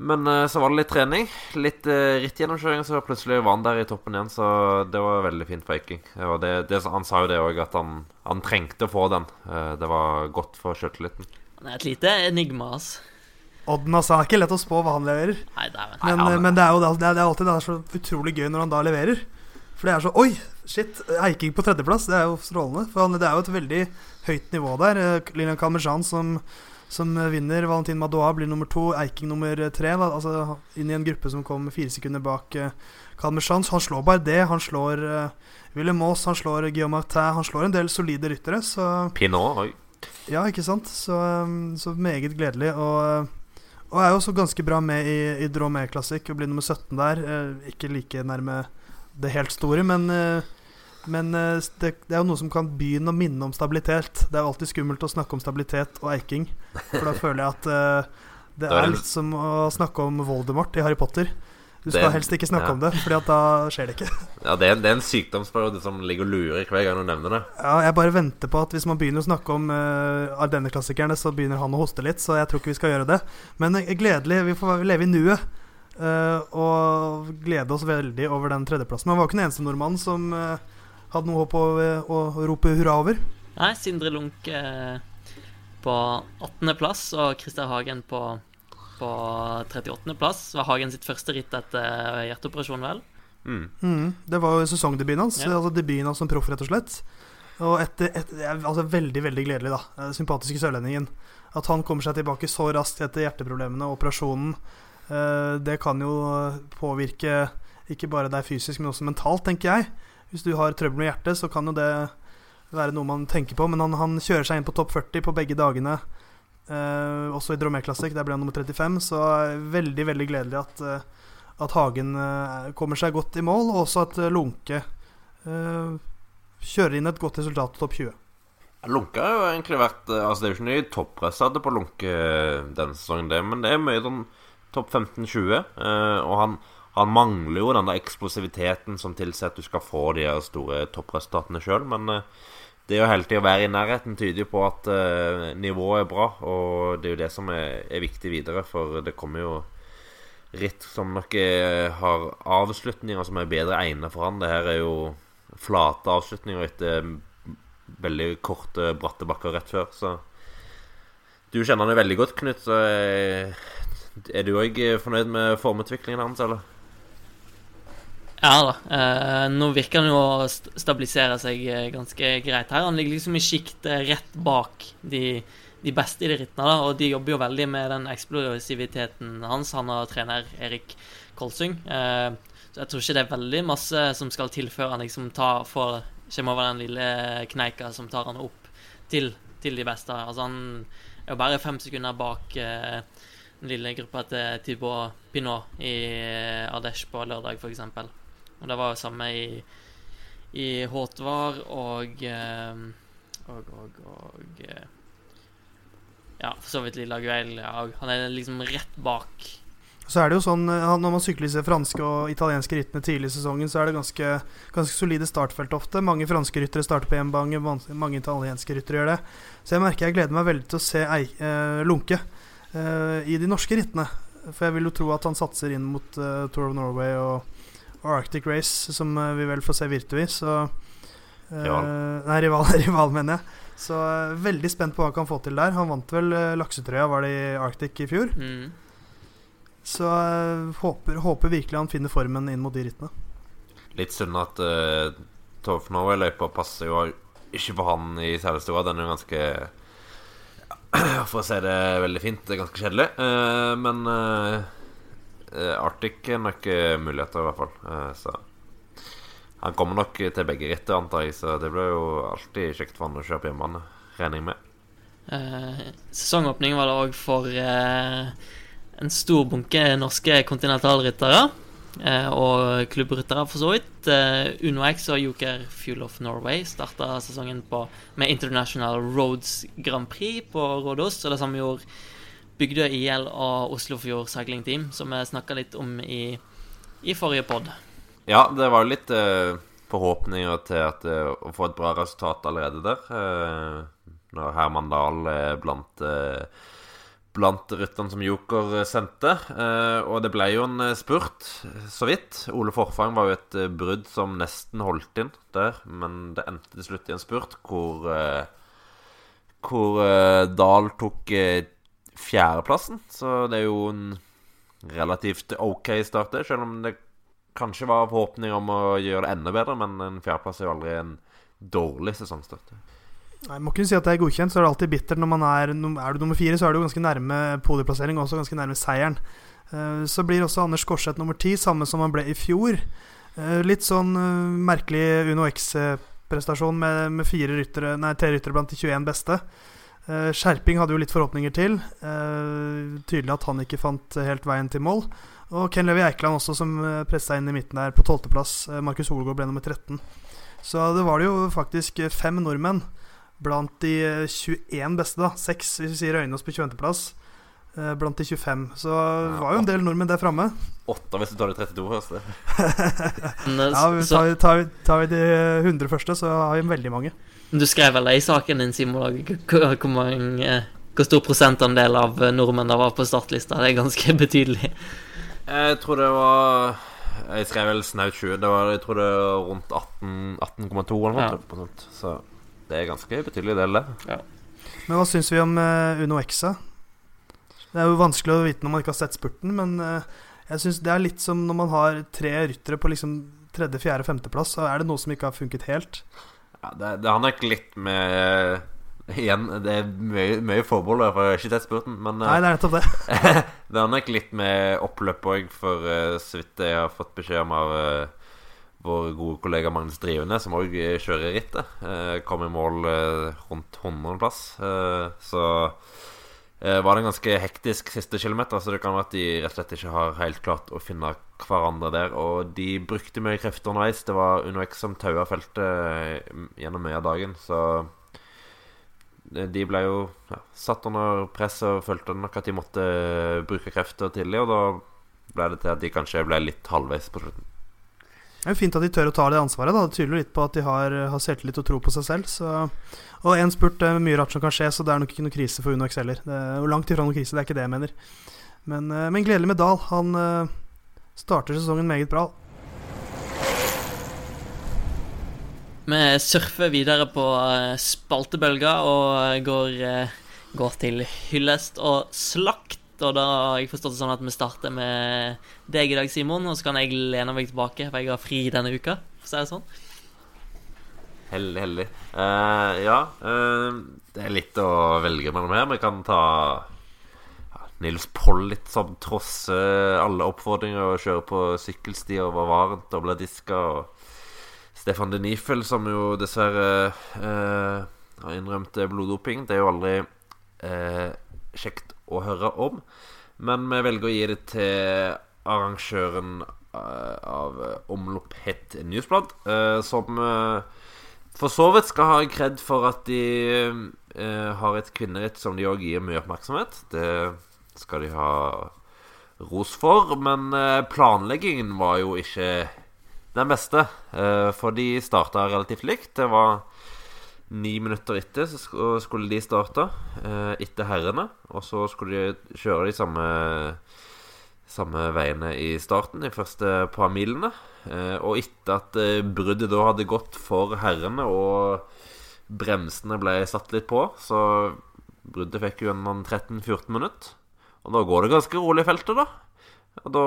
Men eh, så var det litt trening. Litt uh, rittgjennomkjøring, så plutselig var han der i toppen igjen. Så det var veldig fint for Eiking. Og det, det, han sa jo det òg, at han, han, trengte å få den. Eh, det var godt for sjøltilliten. Han er et lite enigma, ass. Odden, altså. Er ikke lett å spå hva han leverer. Nei, det er, Men, Nei, han- men det er jo det, det er alltid det er så utrolig gøy når han da leverer. For det er så Oi, shit! Eiking på tredjeplass. Det er jo strålende. For han, det er jo et veldig høyt nivå der. Lilian Kalmerjan som, som vinner. Valentin Madoa blir nummer to. Eiking nummer tre. Da. Altså inn i en gruppe som kom fire sekunder bak uh, Kalmerjan. Så han slår bare det. Han slår uh, Willem Maas, han slår Guillaume Martin. Han slår en del solide ryttere. Så Pinot oi. ja, ikke sant? Så, um, så meget gledelig. Og, og er jo også ganske bra med i, i Dromé Classic og blir nummer 17 der. Uh, ikke like nærme det helt store, men, eh, men eh, det, det er jo noe som kan begynne å minne om stabilitet. Det er jo alltid skummelt å snakke om stabilitet og eiking, for da føler jeg at uh, det er litt som å snakke om Voldemort i Harry Potter. Du skal en, helst ikke snakke ja. om det, Fordi at da skjer det ikke. Ja, det er, det er en sykdomsperiode som ligger og lurer hver gang du nevner det. Ja, jeg bare venter på at hvis man begynner å snakke om uh, Ardenne-klassikerne, så begynner han å hoste litt, så jeg tror ikke vi skal gjøre det. Men gledelig, vi får leve i nuet. Uh, og glede oss veldig over den tredjeplassen. Men han var jo ikke den eneste nordmannen som eh, hadde noe håp å, å rope hurra over. Nei, Sindre Lunk eh, på 18.-plass og Christer Hagen på, på 38.-plass. Var Hagen sitt første ritt etter hjerteoperasjon, vel? Mm. Mm, det var jo sesongdebuten hans. Ja. Altså debuten hans som proff, rett og slett. Og etter, etter, altså Veldig veldig gledelig, da. Eh, Sympatiske sørlendingen. At han kommer seg tilbake så raskt etter hjerteproblemene og operasjonen. eh, Det kan jo påvirke ikke bare deg fysisk, men også mentalt, tenker jeg. Hvis du har trøbbel med hjertet, så kan jo det være noe man tenker på. Men han, han kjører seg inn på topp 40 på begge dagene. Eh, også i Dromé Classic, der ble han nummer 35. Så veldig, veldig gledelig at, eh, at Hagen eh, kommer seg godt i mål, og også at eh, Lunke eh, kjører inn et godt resultat på topp 20. Lunke har jo egentlig vært Altså Det er jo ikke mye hadde på Lunke denne sesongen, det, men det er mye sånn topp 15-20. eh, og han, han mangler jo den der eksplosiviteten som tilsier at du skal få de her store toppresultatene sjøl. Men eh, det å hele tida være i nærheten tyder jo på at eh, nivået er bra, og det er jo det som er, er viktig videre, for det kommer jo ritt som nok er, har avslutninger som er bedre egnet for han. Det her er jo flate avslutninger etter veldig korte, bratte bakker rett før, så Du kjenner han jo veldig godt, Knut. Så eh, er du òg fornøyd med formutviklingen hans, eller? Ja da. Eh, nå virker han jo å stabilisere seg eh, ganske greit her. Han ligger liksom i sjiktet rett bak de, de beste i de rittene, da, og de jobber jo veldig med den eksplosiviteten hans. Han og trener Erik Kolsung. Eh, så jeg tror ikke det er veldig masse som skal til før han liksom tar, får, kommer over den lille kneika som tar han opp til, til de beste. Altså Han er jo bare fem sekunder bak eh, den lille gruppa til Thibaut Pinot i eh, Ardèche på lørdag, f.eks. Og det var jo samme i, i Håtvar og eh, Og, og, og eh, Ja, for så vidt Lilla Guel. Ja, han er liksom rett bak. Så er det jo sånn eh, Når man sykler disse franske og italienske rittene tidlig i sesongen, så er det ganske, ganske solide startfelt ofte. Mange franske ryttere starter på én bange, mange italienske ryttere gjør det. Så jeg merker jeg gleder meg veldig til å se Ei, eh, Lunke eh, i de norske rittene. For jeg vil jo tro at han satser inn mot eh, Tour of Norway og Arctic Race, som eh, vi vel får se virtui. Så eh, Rival. Nei, rival, rival, mener jeg. Så eh, veldig spent på hva han kan få til der. Han vant vel eh, laksetrøya, var det i Arctic i fjor? Mm. Så håper, håper virkelig han finner formen inn mot de rittene. Litt synd at uh, Torf Norway-løypa passer jo ikke på han i særlig stor grad. Den er jo ganske For å si det veldig fint, det er ganske kjedelig. Uh, men eh, eh, Arctic er nok eh, muligheter, i hvert fall. Eh, så han kommer nok til begge ritter, antar jeg, så det blir jo alltid kjekt for han å kjøre på hjemmebane. Regner jeg med. Eh, sesongåpning var det òg for eh, en stor bunke norske kontinentalryttere. eh, og klubbryttere, for så vidt. Eh, Uno X og Joker Fuel of Norway starta sesongen på, med International Roads Grand Prix på Rådås, og det samme gjorde Bygdøy IL og Oslofjord Seiling Team, som vi snakka litt om i, i forrige pod. Ja, det var litt eh, forhåpninger til at, eh, å få et bra resultat allerede der. Eh, når Herman Dahl er blant eh, blant rytterne som Joker sendte. Eh, og det ble jo en eh, spurt, så vidt. Ole Forfang var jo et brudd som nesten holdt inn der, men det endte til slutt i en spurt hvor Hvor Dahl tok fjerdeplassen. Så det er jo en relativt OK start, det, selv om det kanskje var forhåpninger om å gjøre det enda bedre, men en fjerdeplass er jo aldri en dårlig sesongstart. Nei, Må ikke si at det er godkjent, så er det alltid bittert når man er Er du nummer fire, så er du ganske nærme podieplassering, og også ganske nærme seieren. Uh, så blir også Anders Korseth nummer ti, samme som han ble i fjor. Uh, litt sånn uh, merkelig Uno X-prestasjon med, med, fire ryttere Nei, tre ryttere blant de 21 beste. Skjerping hadde jo litt forhåpninger til. tydelig at han ikke fant helt veien til mål. Og Ken Levi Eikeland også, som pressa inn i midten der på tolvteplass. Markus Holgaard ble nummer 13. Så det var det jo faktisk fem nordmenn blant de 21 beste, da. Seks hvis vi sier Øynås på 20.-plass. Eh, blant de 25. Så det var jo en del nordmenn der framme. Åtte hvis du tar de 32 første. ja, tar, vi, tar, tar, vi de 100 første, så har vi veldig mange. Du skrev vel i saken din, Simon, hvor, mange, hvor stor prosentandel av nordmenn det var på startlista? Det er ganske betydelig. Jeg tror det var Jeg skrev vel snaut 20. Det var, jeg tror det var rundt 18,2 18, eller noe. Ja. Så det er ganske betydelig del, det. Ja. Men hva syns vi om uh, Uno X-a? Det er jo vanskelig å vite når man ikke har sett spurten, men jeg syns det er litt som når man har tre ryttere på liksom tredje, fjerde, femteplass, så er det noe som ikke har funket helt. Ja, det, det har nok litt med Igjen, det er mye, mye forbehold, for jeg har ikke sett spurten. Men Nei, det er nettopp det. det har nok litt med oppløp òg, for uh, så vidt jeg har fått beskjed om av uh, vår gode kollega Magnus Drivende, som òg kjører rittet, Uh, kom i mål uh, rundt 100.-plass. uh, så var det en ganske hektisk siste kilometer, så det kan være at de rett og slett ikke har helt klart å finne hverandre der. Og de brukte mye krefter underveis. Det var UnoX som taua feltet gjennom mye av dagen, så de ble jo ja, satt under press og følte nok at de måtte bruke krefter tidlig, og da ble det til at de kanskje ble litt halvveis på slutten. Det er jo fint at de tør å ta det ansvaret. Da. Det tyder litt på at de har, har selvtillit og tro på seg selv. Så. Og én spurt er mye rart som kan skje, så det er nok ikke noe krise for UnoX heller. Det er jo langt ifra noe krise, det er ikke det jeg mener. Men, eh, men gledelig med Dahl. Han starter sesongen meget bra. Vi surfer videre på uh, spaltebølga og går, uh, går til hyllest og slakt og da har jeg forstått det sånn at vi starter med deg i dag, Simon. Og så kan jeg lene meg tilbake, for jeg har fri denne uka. For å si det sånn. Heldig, heldig. Uh, ja, uh, det er litt å velge mellom her. Vi kan ta Nils Pollitt som trosser alle oppfordringer og kjører på sykkelsti varmt og ble diska, Og Stefan de Nifel, som jo dessverre eh, har innrømt bloddoping. Det er jo aldri kjekt å høre om. Men vi velger å gi det til arrangøren uh, av Omlopp Het Newsblad, eh, som for så vidt skal ha kred for at de har et kvinneritt som de òg gir mye oppmerksomhet. Det skal de ha ros for. Men planleggingen var jo ikke den beste, for de starta relativt likt. Det var Ni minutter etter så skulle de starte, eh, etter herrene. Og så skulle de kjøre de samme, samme veiene i starten, de første par milene. Eh, og etter at eh, bruddet da hadde gått for herrene, og bremsene ble satt litt på, så bruddet fikk jo en 13-14 minutter. Og da går det ganske rolig i feltet, da. Og da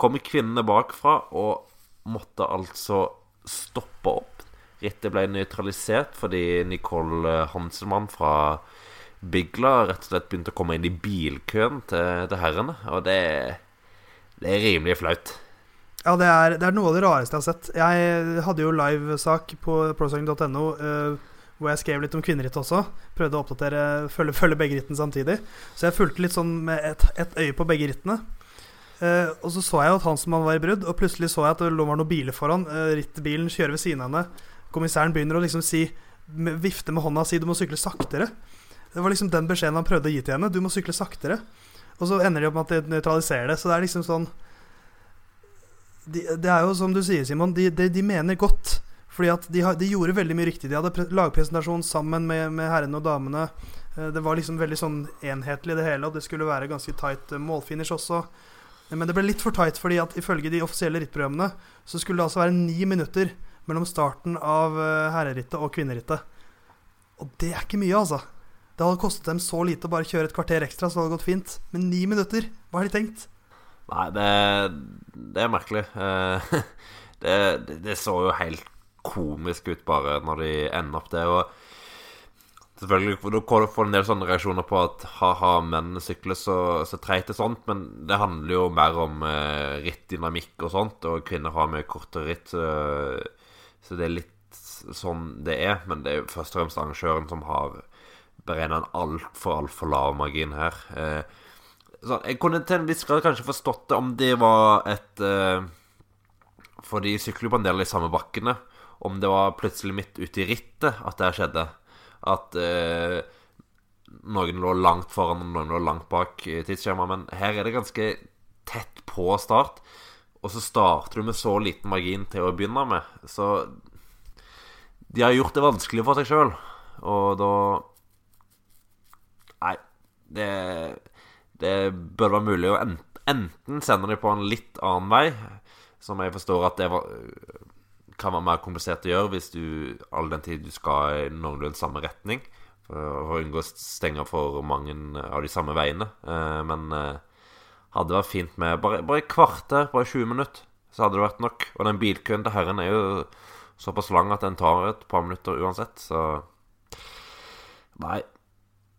kommer kvinnene bakfra og måtte altså stoppe opp Rittet ble nøytralisert fordi Nicole Hanselmann fra Bigla rett og slett begynte å komme inn i bilkøen til, til herrene. Og det, det, er rimelig flaut. Ja, det er, det er, noe av det rareste jeg har sett. Jeg hadde jo livesak på procycling.no uh, eh, hvor jeg skrev litt om kvinneritt også. Prøvde å oppdatere, følge, følge begge rittene samtidig. Så jeg fulgte litt sånn med et, et øye på begge rittene. Eh, og så så jeg jo at Hanselmann var i brudd, og plutselig så jeg at det lå noen biler foran. Uh, rittbilen kjører ved siden av henne. Kommissæren begynner å liksom si med, vifte med hånda og si 'du må sykle saktere'. Det var liksom den beskjeden han prøvde å gi til henne. 'Du må sykle saktere'. Og så ender de opp med at de nøytraliserer det. Så det er liksom sånn de, Det er jo som du sier, Simon, de, de, de mener godt. Fordi at de, de, gjorde veldig mye riktig. De hadde lagpresentasjon sammen med, med herrene og damene. Eh, det var liksom veldig sånn enhetlig, det hele, og det skulle være ganske tight målfinish også. Men det ble litt for tight, fordi at ifølge de offisielle rittprogrammene så skulle det altså være ni minutter mellom starten av eh, herrerittet og kvinnerittet. Og det er ikke mye, altså. Det hadde kostet dem så lite å bare kjøre et kvarter ekstra, så det hadde gått fint. Men ni minutter, hva har de tenkt? Nei, det, det er merkelig. Eh, det, det, så jo helt komisk ut bare når de ender opp det. Og Selvfølgelig, Da får Du en del sånne reaksjoner på at ha-ha, menn sykler så, så treigt og sånt, men det handler jo mer om eh, rittdynamikk og sånt, og kvinner har mye kortere ritt, så, så, det er litt sånn det er. Men det er jo først og fremst arrangøren som har beregna en altfor, altfor lav margin her. Eh, så jeg kunne til en viss grad kanskje forstått det om det var et eh, For de sykler jo på en del av de samme bakkene. Om det var plutselig midt ute i rittet at det skjedde at eh, noen lå langt foran noen lå langt bak tidsskjemaet. Men her er det ganske tett på start. Og så starter du med så liten margin til å begynne med. Så de har gjort det vanskelig for seg sjøl. Og da Nei. Det, det bør være mulig å enten sende dem på en litt annen vei, som jeg forstår at det var kan være mer komplisert å gjøre hvis du all den tid du skal i noenlunde samme retning. For, å unngå å stenge for mange av de samme veiene. Eh, men eh, hadde vært fint med bare, bare kvarter, bare 20 minutter, så hadde det vært nok. Og den bilkøen til herren er jo såpass lang at den tar et par minutter uansett, så Nei.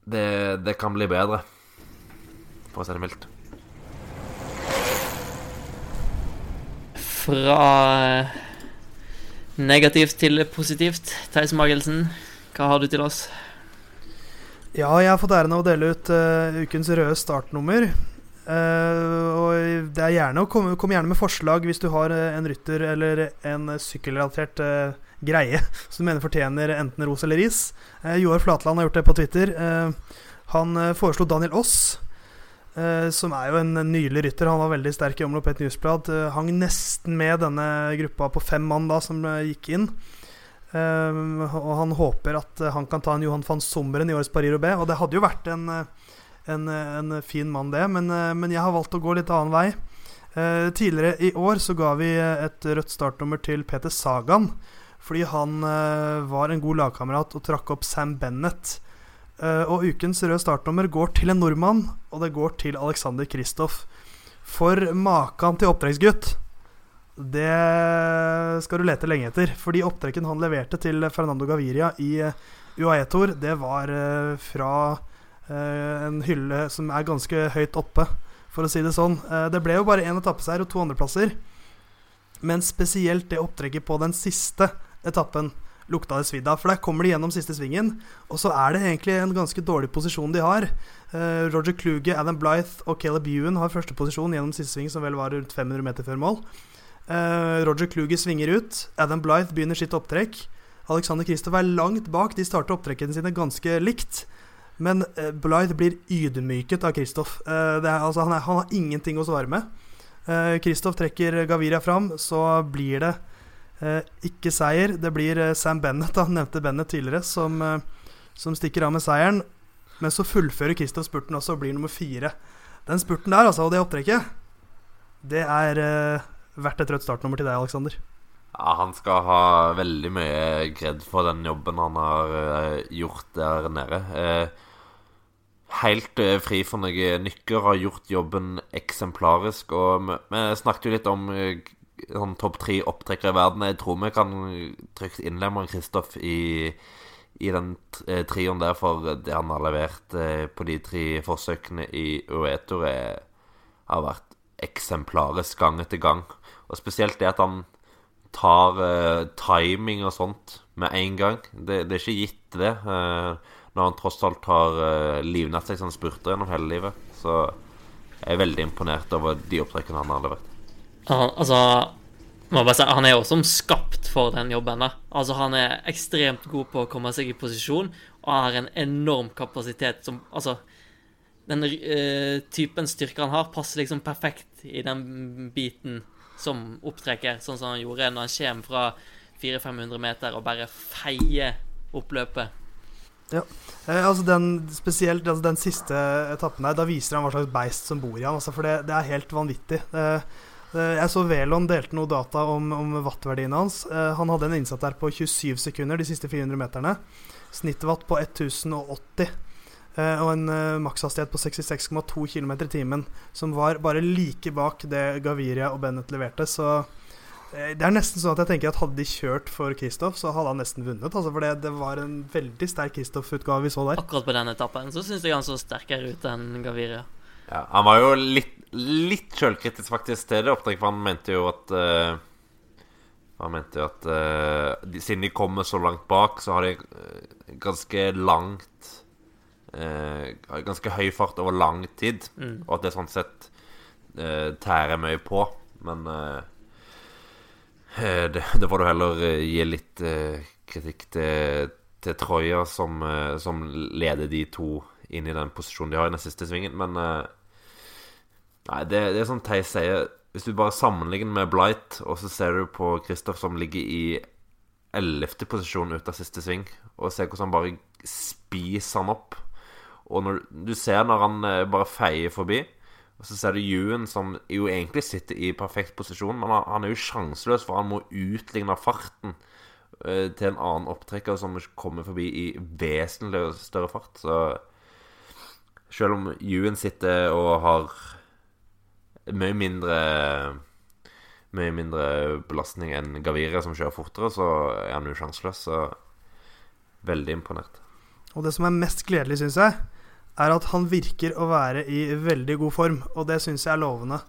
Det, det kan bli bedre, for å si det mildt. Fra Negativt til positivt. Theis Magelsen, hva har du til oss? Ja, jeg har fått æren av å dele ut uh, ukens røde startnummer. Uh, og det er gjerne å komme, kom gjerne med forslag hvis du har uh, en rytter eller en sykkelrelatert greie som du mener fortjener enten ros eller ris. Joar Flatland har gjort det på Twitter. han foreslo Daniel Aas. Uh, som er jo en nylig rytter. Han var veldig sterk i omlopp et newsblad. Uh, hang nesten med denne gruppa på fem mann da som uh, gikk inn. og han håper at han kan ta en Johan van Sommeren i årets Paris-Roubais. Og det hadde jo vært en, en, en fin mann, det, men, men, jeg har valgt å gå litt annen vei. tidligere i år så ga vi et rødt startnummer til Peter Sagan. Fordi han var en god lagkamerat og trakk opp Sam Bennett og ukens røde startnummer går til en nordmann, og det går til Alexander Kristoff. For makan til opptrekksgutt, det skal du lete lenge etter. Fordi opptrekken han leverte til Fernando Gaviria i uh, UAE Tour, det var uh, fra en hylle som er ganske høyt oppe, for å si det sånn. det ble jo bare én etappeseier og to andreplasser. Men spesielt det opptrekket på den siste etappen lukta det svidd av. For der kommer de gjennom siste svingen, og så er det egentlig en ganske dårlig posisjon de har. Uh, Roger Kluge, Adam Blythe og Caleb Ewan har første posisjon gjennom siste sving, som vel var rundt 500 meter før mål. Uh, Roger Kluge svinger ut. Adam Blythe begynner sitt opptrekk. Alexander Kristoff er langt bak. De starter opptrekkene sine ganske likt. Men uh, Blythe blir ydmyket av Kristoff. Altså, han, han, har ingenting å svare med. Kristoff trekker Gaviria fram, så blir det ikke seier. Det blir eh, Sam Bennett, han nevnte Bennett tidligere, som, eh, som stikker av med seieren. Men så fullfører Kristoff spurten også og blir nummer fire. Den spurten der, altså, og det opptrekket, det er uh, verdt et rødt startnummer til deg, Aleksander. Ja, han skal ha veldig mye kred for den jobben han har uh, gjort der nede. Uh, helt fri for noen nykker, har gjort jobben eksemplarisk. Og vi, vi snakket jo litt om sånn topp tre opptrekkere i verden. Jeg tror vi kan trygt innlemme Kristoff i, i den eh, trioen der, for det han har levert eh, på de tre forsøkene i Uetor, har vært eksemplarisk gang etter gang. Og spesielt det at han tar uh, timing og sånt med en gang. Det, det er ikke gitt, det. Uh, når han tross alt har uh, livnært seg som spurter gjennom hele livet. Så jeg er veldig imponert over de opptrekkene han har levert. Han, altså si, Han er jo som skapt for den jobben. da. Altså Han er ekstremt god på å komme seg i posisjon, og har en enorm kapasitet som Altså, den uh, typen styrke han har, passer liksom perfekt i den biten som opptrekker, sånn som han gjorde når han kommer fra 400-500 meter og bare feier oppløpet. Ja, eh, altså den spesielt altså den siste etappen der, da viser han hva slags beist som bor i han. Altså for det, det, er helt vanvittig. Eh, jeg så Velon delte noe data om, om wattverdiene hans. Eh, han hadde en innsats der på 27 sekunder de siste 400 meterne. Snittwatt på 1080. Eh, og en makshastighet på 66,2 km i timen, som var bare like bak det Gaviria og Bennett leverte. Så Eh, det er nesten sånn at jeg tenker at hadde de kjørt for Kristoff, så hadde han nesten vunnet. Altså, for det, det var en veldig sterk Kristoff-utgave vi så der. Akkurat på den etappen så syns jeg han så sterkere ut enn Gaviria. Ja, han var jo litt, litt sjølkritisk faktisk til det opptrekket, for han mente jo at uh, Han mente jo at uh, de, siden de kommer så langt bak, så har de uh, ganske langt Ganske høy fart over lang tid, mm. og at det sånn sett tærer mye på. Men det, det får du heller gi litt kritikk til, til Troja, som, som, leder de to inn i den posisjonen de har i den siste svingen. Men Nei, det, det er som Theis sier. Hvis du bare sammenligner med Blight, og så ser du på Kristoff som ligger i ellevte posisjon ut av siste sving, og ser hvordan han bare spiser han opp. Og når du ser når han bare feier forbi og så ser du Ewan, som jo egentlig sitter i perfekt posisjon, men han, er jo sjanseløs, for han må utligne farten uh, til en annen opptrekker som kommer forbi i vesentlig større fart. Så selv om Ewan sitter og har mye mindre Mye mindre belastning enn Gaviria, som kjører fortere, så er han jo sjanseløs. Så veldig imponert. Og det som er mest gledelig, syns jeg, er at han virker å være i veldig god form. Og det syns jeg er lovende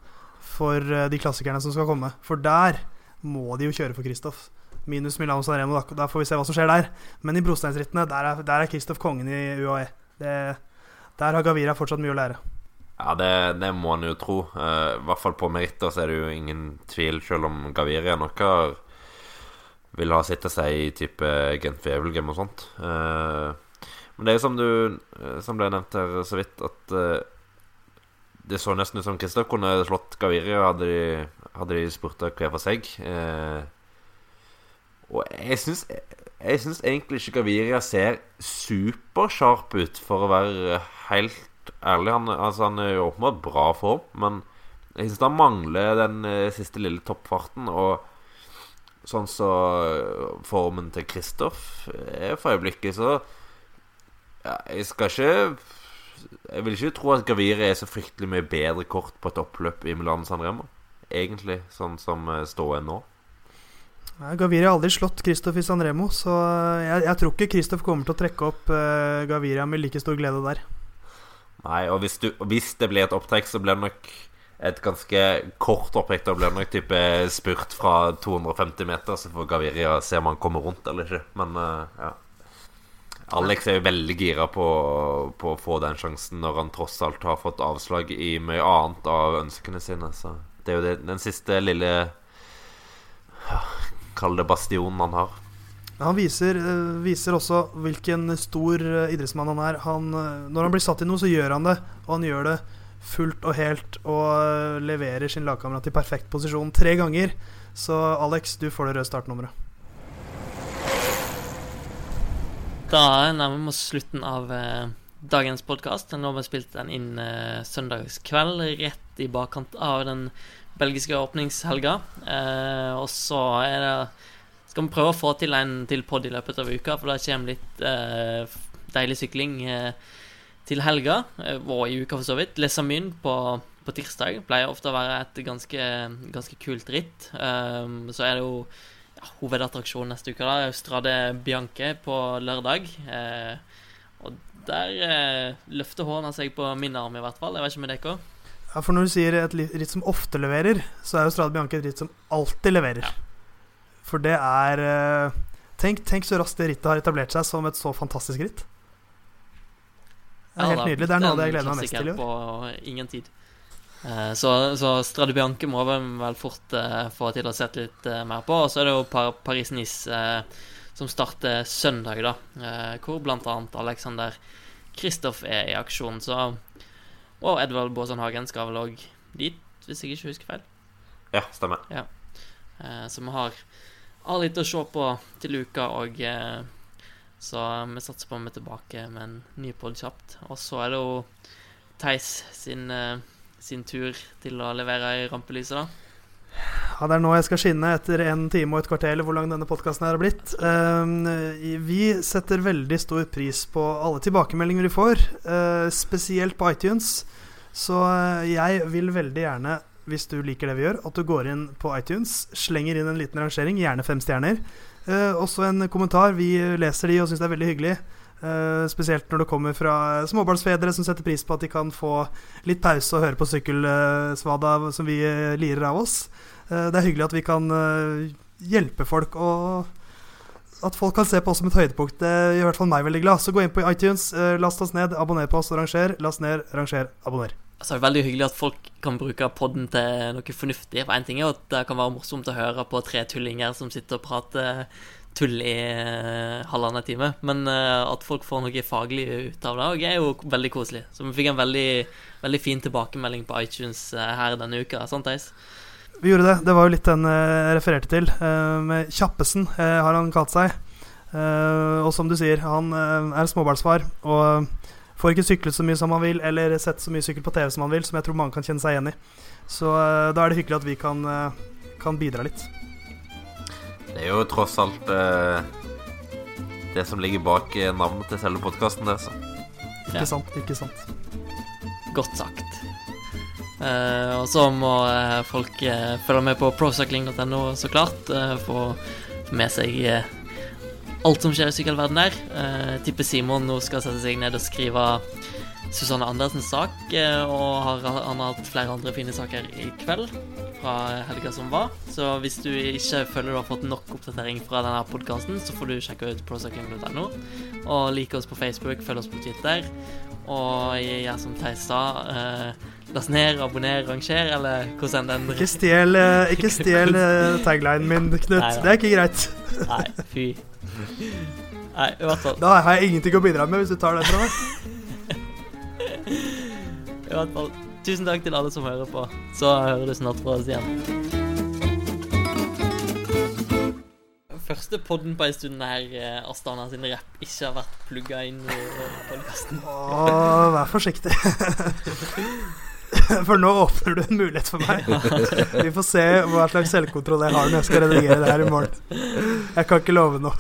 for eh, de klassikerne som skal komme. For der må de jo kjøre for Kristoff. Minus Milano Sanremo, da, får vi se hva som skjer der. Men i brosteinsrittene, der er, er Kristoff kongen i UAE. Det, der har Gavira fortsatt mye å lære. Ja, det, det må en jo tro. Uh, I hvert fall på meritter så er det jo ingen tvil, selv om Gaviria noe vil ha sitt å si i type Gent Wevelgem og sånt. Uh, men det er jo som du eh, Som ble nevnt her så vidt, at uh, det så nesten ut som Kristoff kunne slått Gaviria hadde de, hadde de spurt hver for seg. Og jeg syns jeg syns egentlig ikke Gaviria ser supersharp ut, for å være helt ærlig. Han, altså, han er jo åpenbart bra form, men jeg syns han mangler den uh, siste lille toppfarten. Og sånn så formen til Kristoff er for øyeblikket, så ja, jeg skal ikke Jeg vil ikke tro at Gavire er så fryktelig mye bedre kort på et oppløp i Milan San Remo. Egentlig, sånn som eh, ståen nå. Ja, Gaviria har aldri slått Kristoff i San Remo, så eh, jeg, jeg tror ikke Kristoff kommer til å trekke opp uh, Gaviria med like stor glede der. Nei, og hvis, du, hvis det blir et opptrekk, så blir det nok et ganske kort opptrekk. Da blir det nok type spurt fra 250 meter, så får Gaviria se om han kommer rundt eller ikke. Men uh, ja. Alex er jo veldig gira på, på, å få den sjansen når han tross alt har fått avslag i mye annet av ønskene sine. Så det er jo det, den siste lille ja, Kall det bastionen han har. Han viser, eh, viser, også hvilken stor eh, idrettsmann han er. Han, eh, når han blir satt i noe, så gjør han det. Og han gjør det fullt og helt og leverer sin lagkamerat i perfekt posisjon tre ganger. Så Alex, du får det røde startnummeret. Da nærmer vi oss slutten av dagens podkast. Nå har vi spilt den inn søndagskveld, rett i bakkant av den belgiske åpningshelga. Og så er det skal vi prøve å få til en til pod i løpet av uka, for det kommer litt eh, deilig sykling eh, til helga, eh, og i uka for så vidt. Lesamyn på, på tirsdag pleier ofte å være et ganske, ganske kult ritt. så er det jo ja, hovedattraksjon neste uke. da Strade Bianche på lørdag. Eh, og der eh, løfter hånda seg på min arm, i hvert fall. Jeg vet ikke med dere. Ja, for når du sier et ritt som ofte leverer, så er jo Strade Bianche et ritt som alltid leverer. Ja. For det er eh, tenk, tenk, så raskt det rittet har etablert seg som et så fantastisk ritt. Det er ja, helt nydelig. Det er noe av det jeg gleder meg mest til i år. På ingen tid. Eh, så, så Strade Bianche må vi vel fort eh, få til å sette litt mer på. Og så er det jo Par Paris-Nice som starter søndag, da. eh, hvor bl.a. Alexander Kristoff er i aksjon. Så Og Edvard Baasen Hagen skal vel òg dit, hvis jeg ikke husker feil. Ja, stemmer. Ja. så vi har, har litt å se på til uka, og eh, så vi satser på å vi er tilbake med en ny pod kjapt. Og så er det jo Theis sin, eh, sin tur til å levere i rampelyset, da. Ja, Det er nå jeg skal skinne etter en time og et kvarter, eller hvor lang denne podkasten har blitt. Um, vi setter veldig stor pris på alle tilbakemeldinger vi får, eh, spesielt på iTunes. Så eh, jeg vil veldig gjerne, hvis du liker det vi gjør, at du går inn på iTunes, slenger inn en liten rangering, gjerne fem stjerner. Eh, også en kommentar. Vi leser de og syns det er veldig hyggelig. Eh, spesielt når det kommer fra småbarnsfedre som setter pris på at de kan få litt pause og høre på sykkelsvada som vi eh, lirer av oss. Eh, det er hyggelig at vi kan eh, hjelpe folk, og at folk kan se på oss som et høydepunkt. Det gjør i hvert fall meg veldig glad. Så gå inn på iTunes, eh, last oss ned, abonner på oss og ranger. Last ned, ranger, abonner. Altså, det er veldig hyggelig at folk kan bruke podden til noe fornuftig. For en ting er at det kan være morsomt å høre på tre tullinger som sitter og prater tull i eh, halvannen time, men eh, at folk får noe faglig ut av det, og er jo veldig koselig. Så vi fikk en veldig, veldig fin tilbakemelding på iTunes eh, her denne uka, sant, Theis? Vi gjorde det. Det var jo litt den jeg refererte til. med Kjappesen har han kalt seg. Og som du sier, han er småbarnsfar og får ikke syklet så mye som man vil, eller sett så mye sykkel på TV som man vil, som jeg tror mange kan kjenne seg igjen i. Så eh, da er det hyggelig at vi kan, eh, kan bidra litt. Det er jo tross alt eh, det som ligger bak eh, navnet til selve podkasten, det. Så. Ikke Ja. sant? Ikke sant? Godt sagt. Eh, og så må eh, folk følge med på procycling.no, så klart. eh, få med seg alt som skjer i sykkelverdenen der. Uh, tipper Simon nå skal sette seg ned og skrive Susanne Andersens sak, eh, og har, han har hatt flere andre fine saker i kveld fra helga som var. Så hvis du ikke føler du har fått nok oppdatering fra denne podkasten, så får du sjekke ut procycling.no. Og like oss på Facebook, følg oss på Twitter. Og gjør som Theis sa. Uh, Last ned, abonner, ranger, eller hvordan den Ikke stjel, eh, ikke stjel eh, taglinen min, Knut. Neida. Det er ikke greit. Nei, fy. Nei, i hvert fall. Da har jeg ingenting å bidra med, hvis du tar den fra meg. I hvert fall. Tusen takk til alle som hører på. Så hører du snart fra oss igjen. Første podden på en stund der eh, Astana sin rapp ikke har vært plugga inn i podkasten. Åh, vær forsiktig. For nå åpner du en mulighet for meg. Vi får se hva slags selvkontroll jeg har når jeg skal redigere det her i morgen. Jeg kan ikke love noe.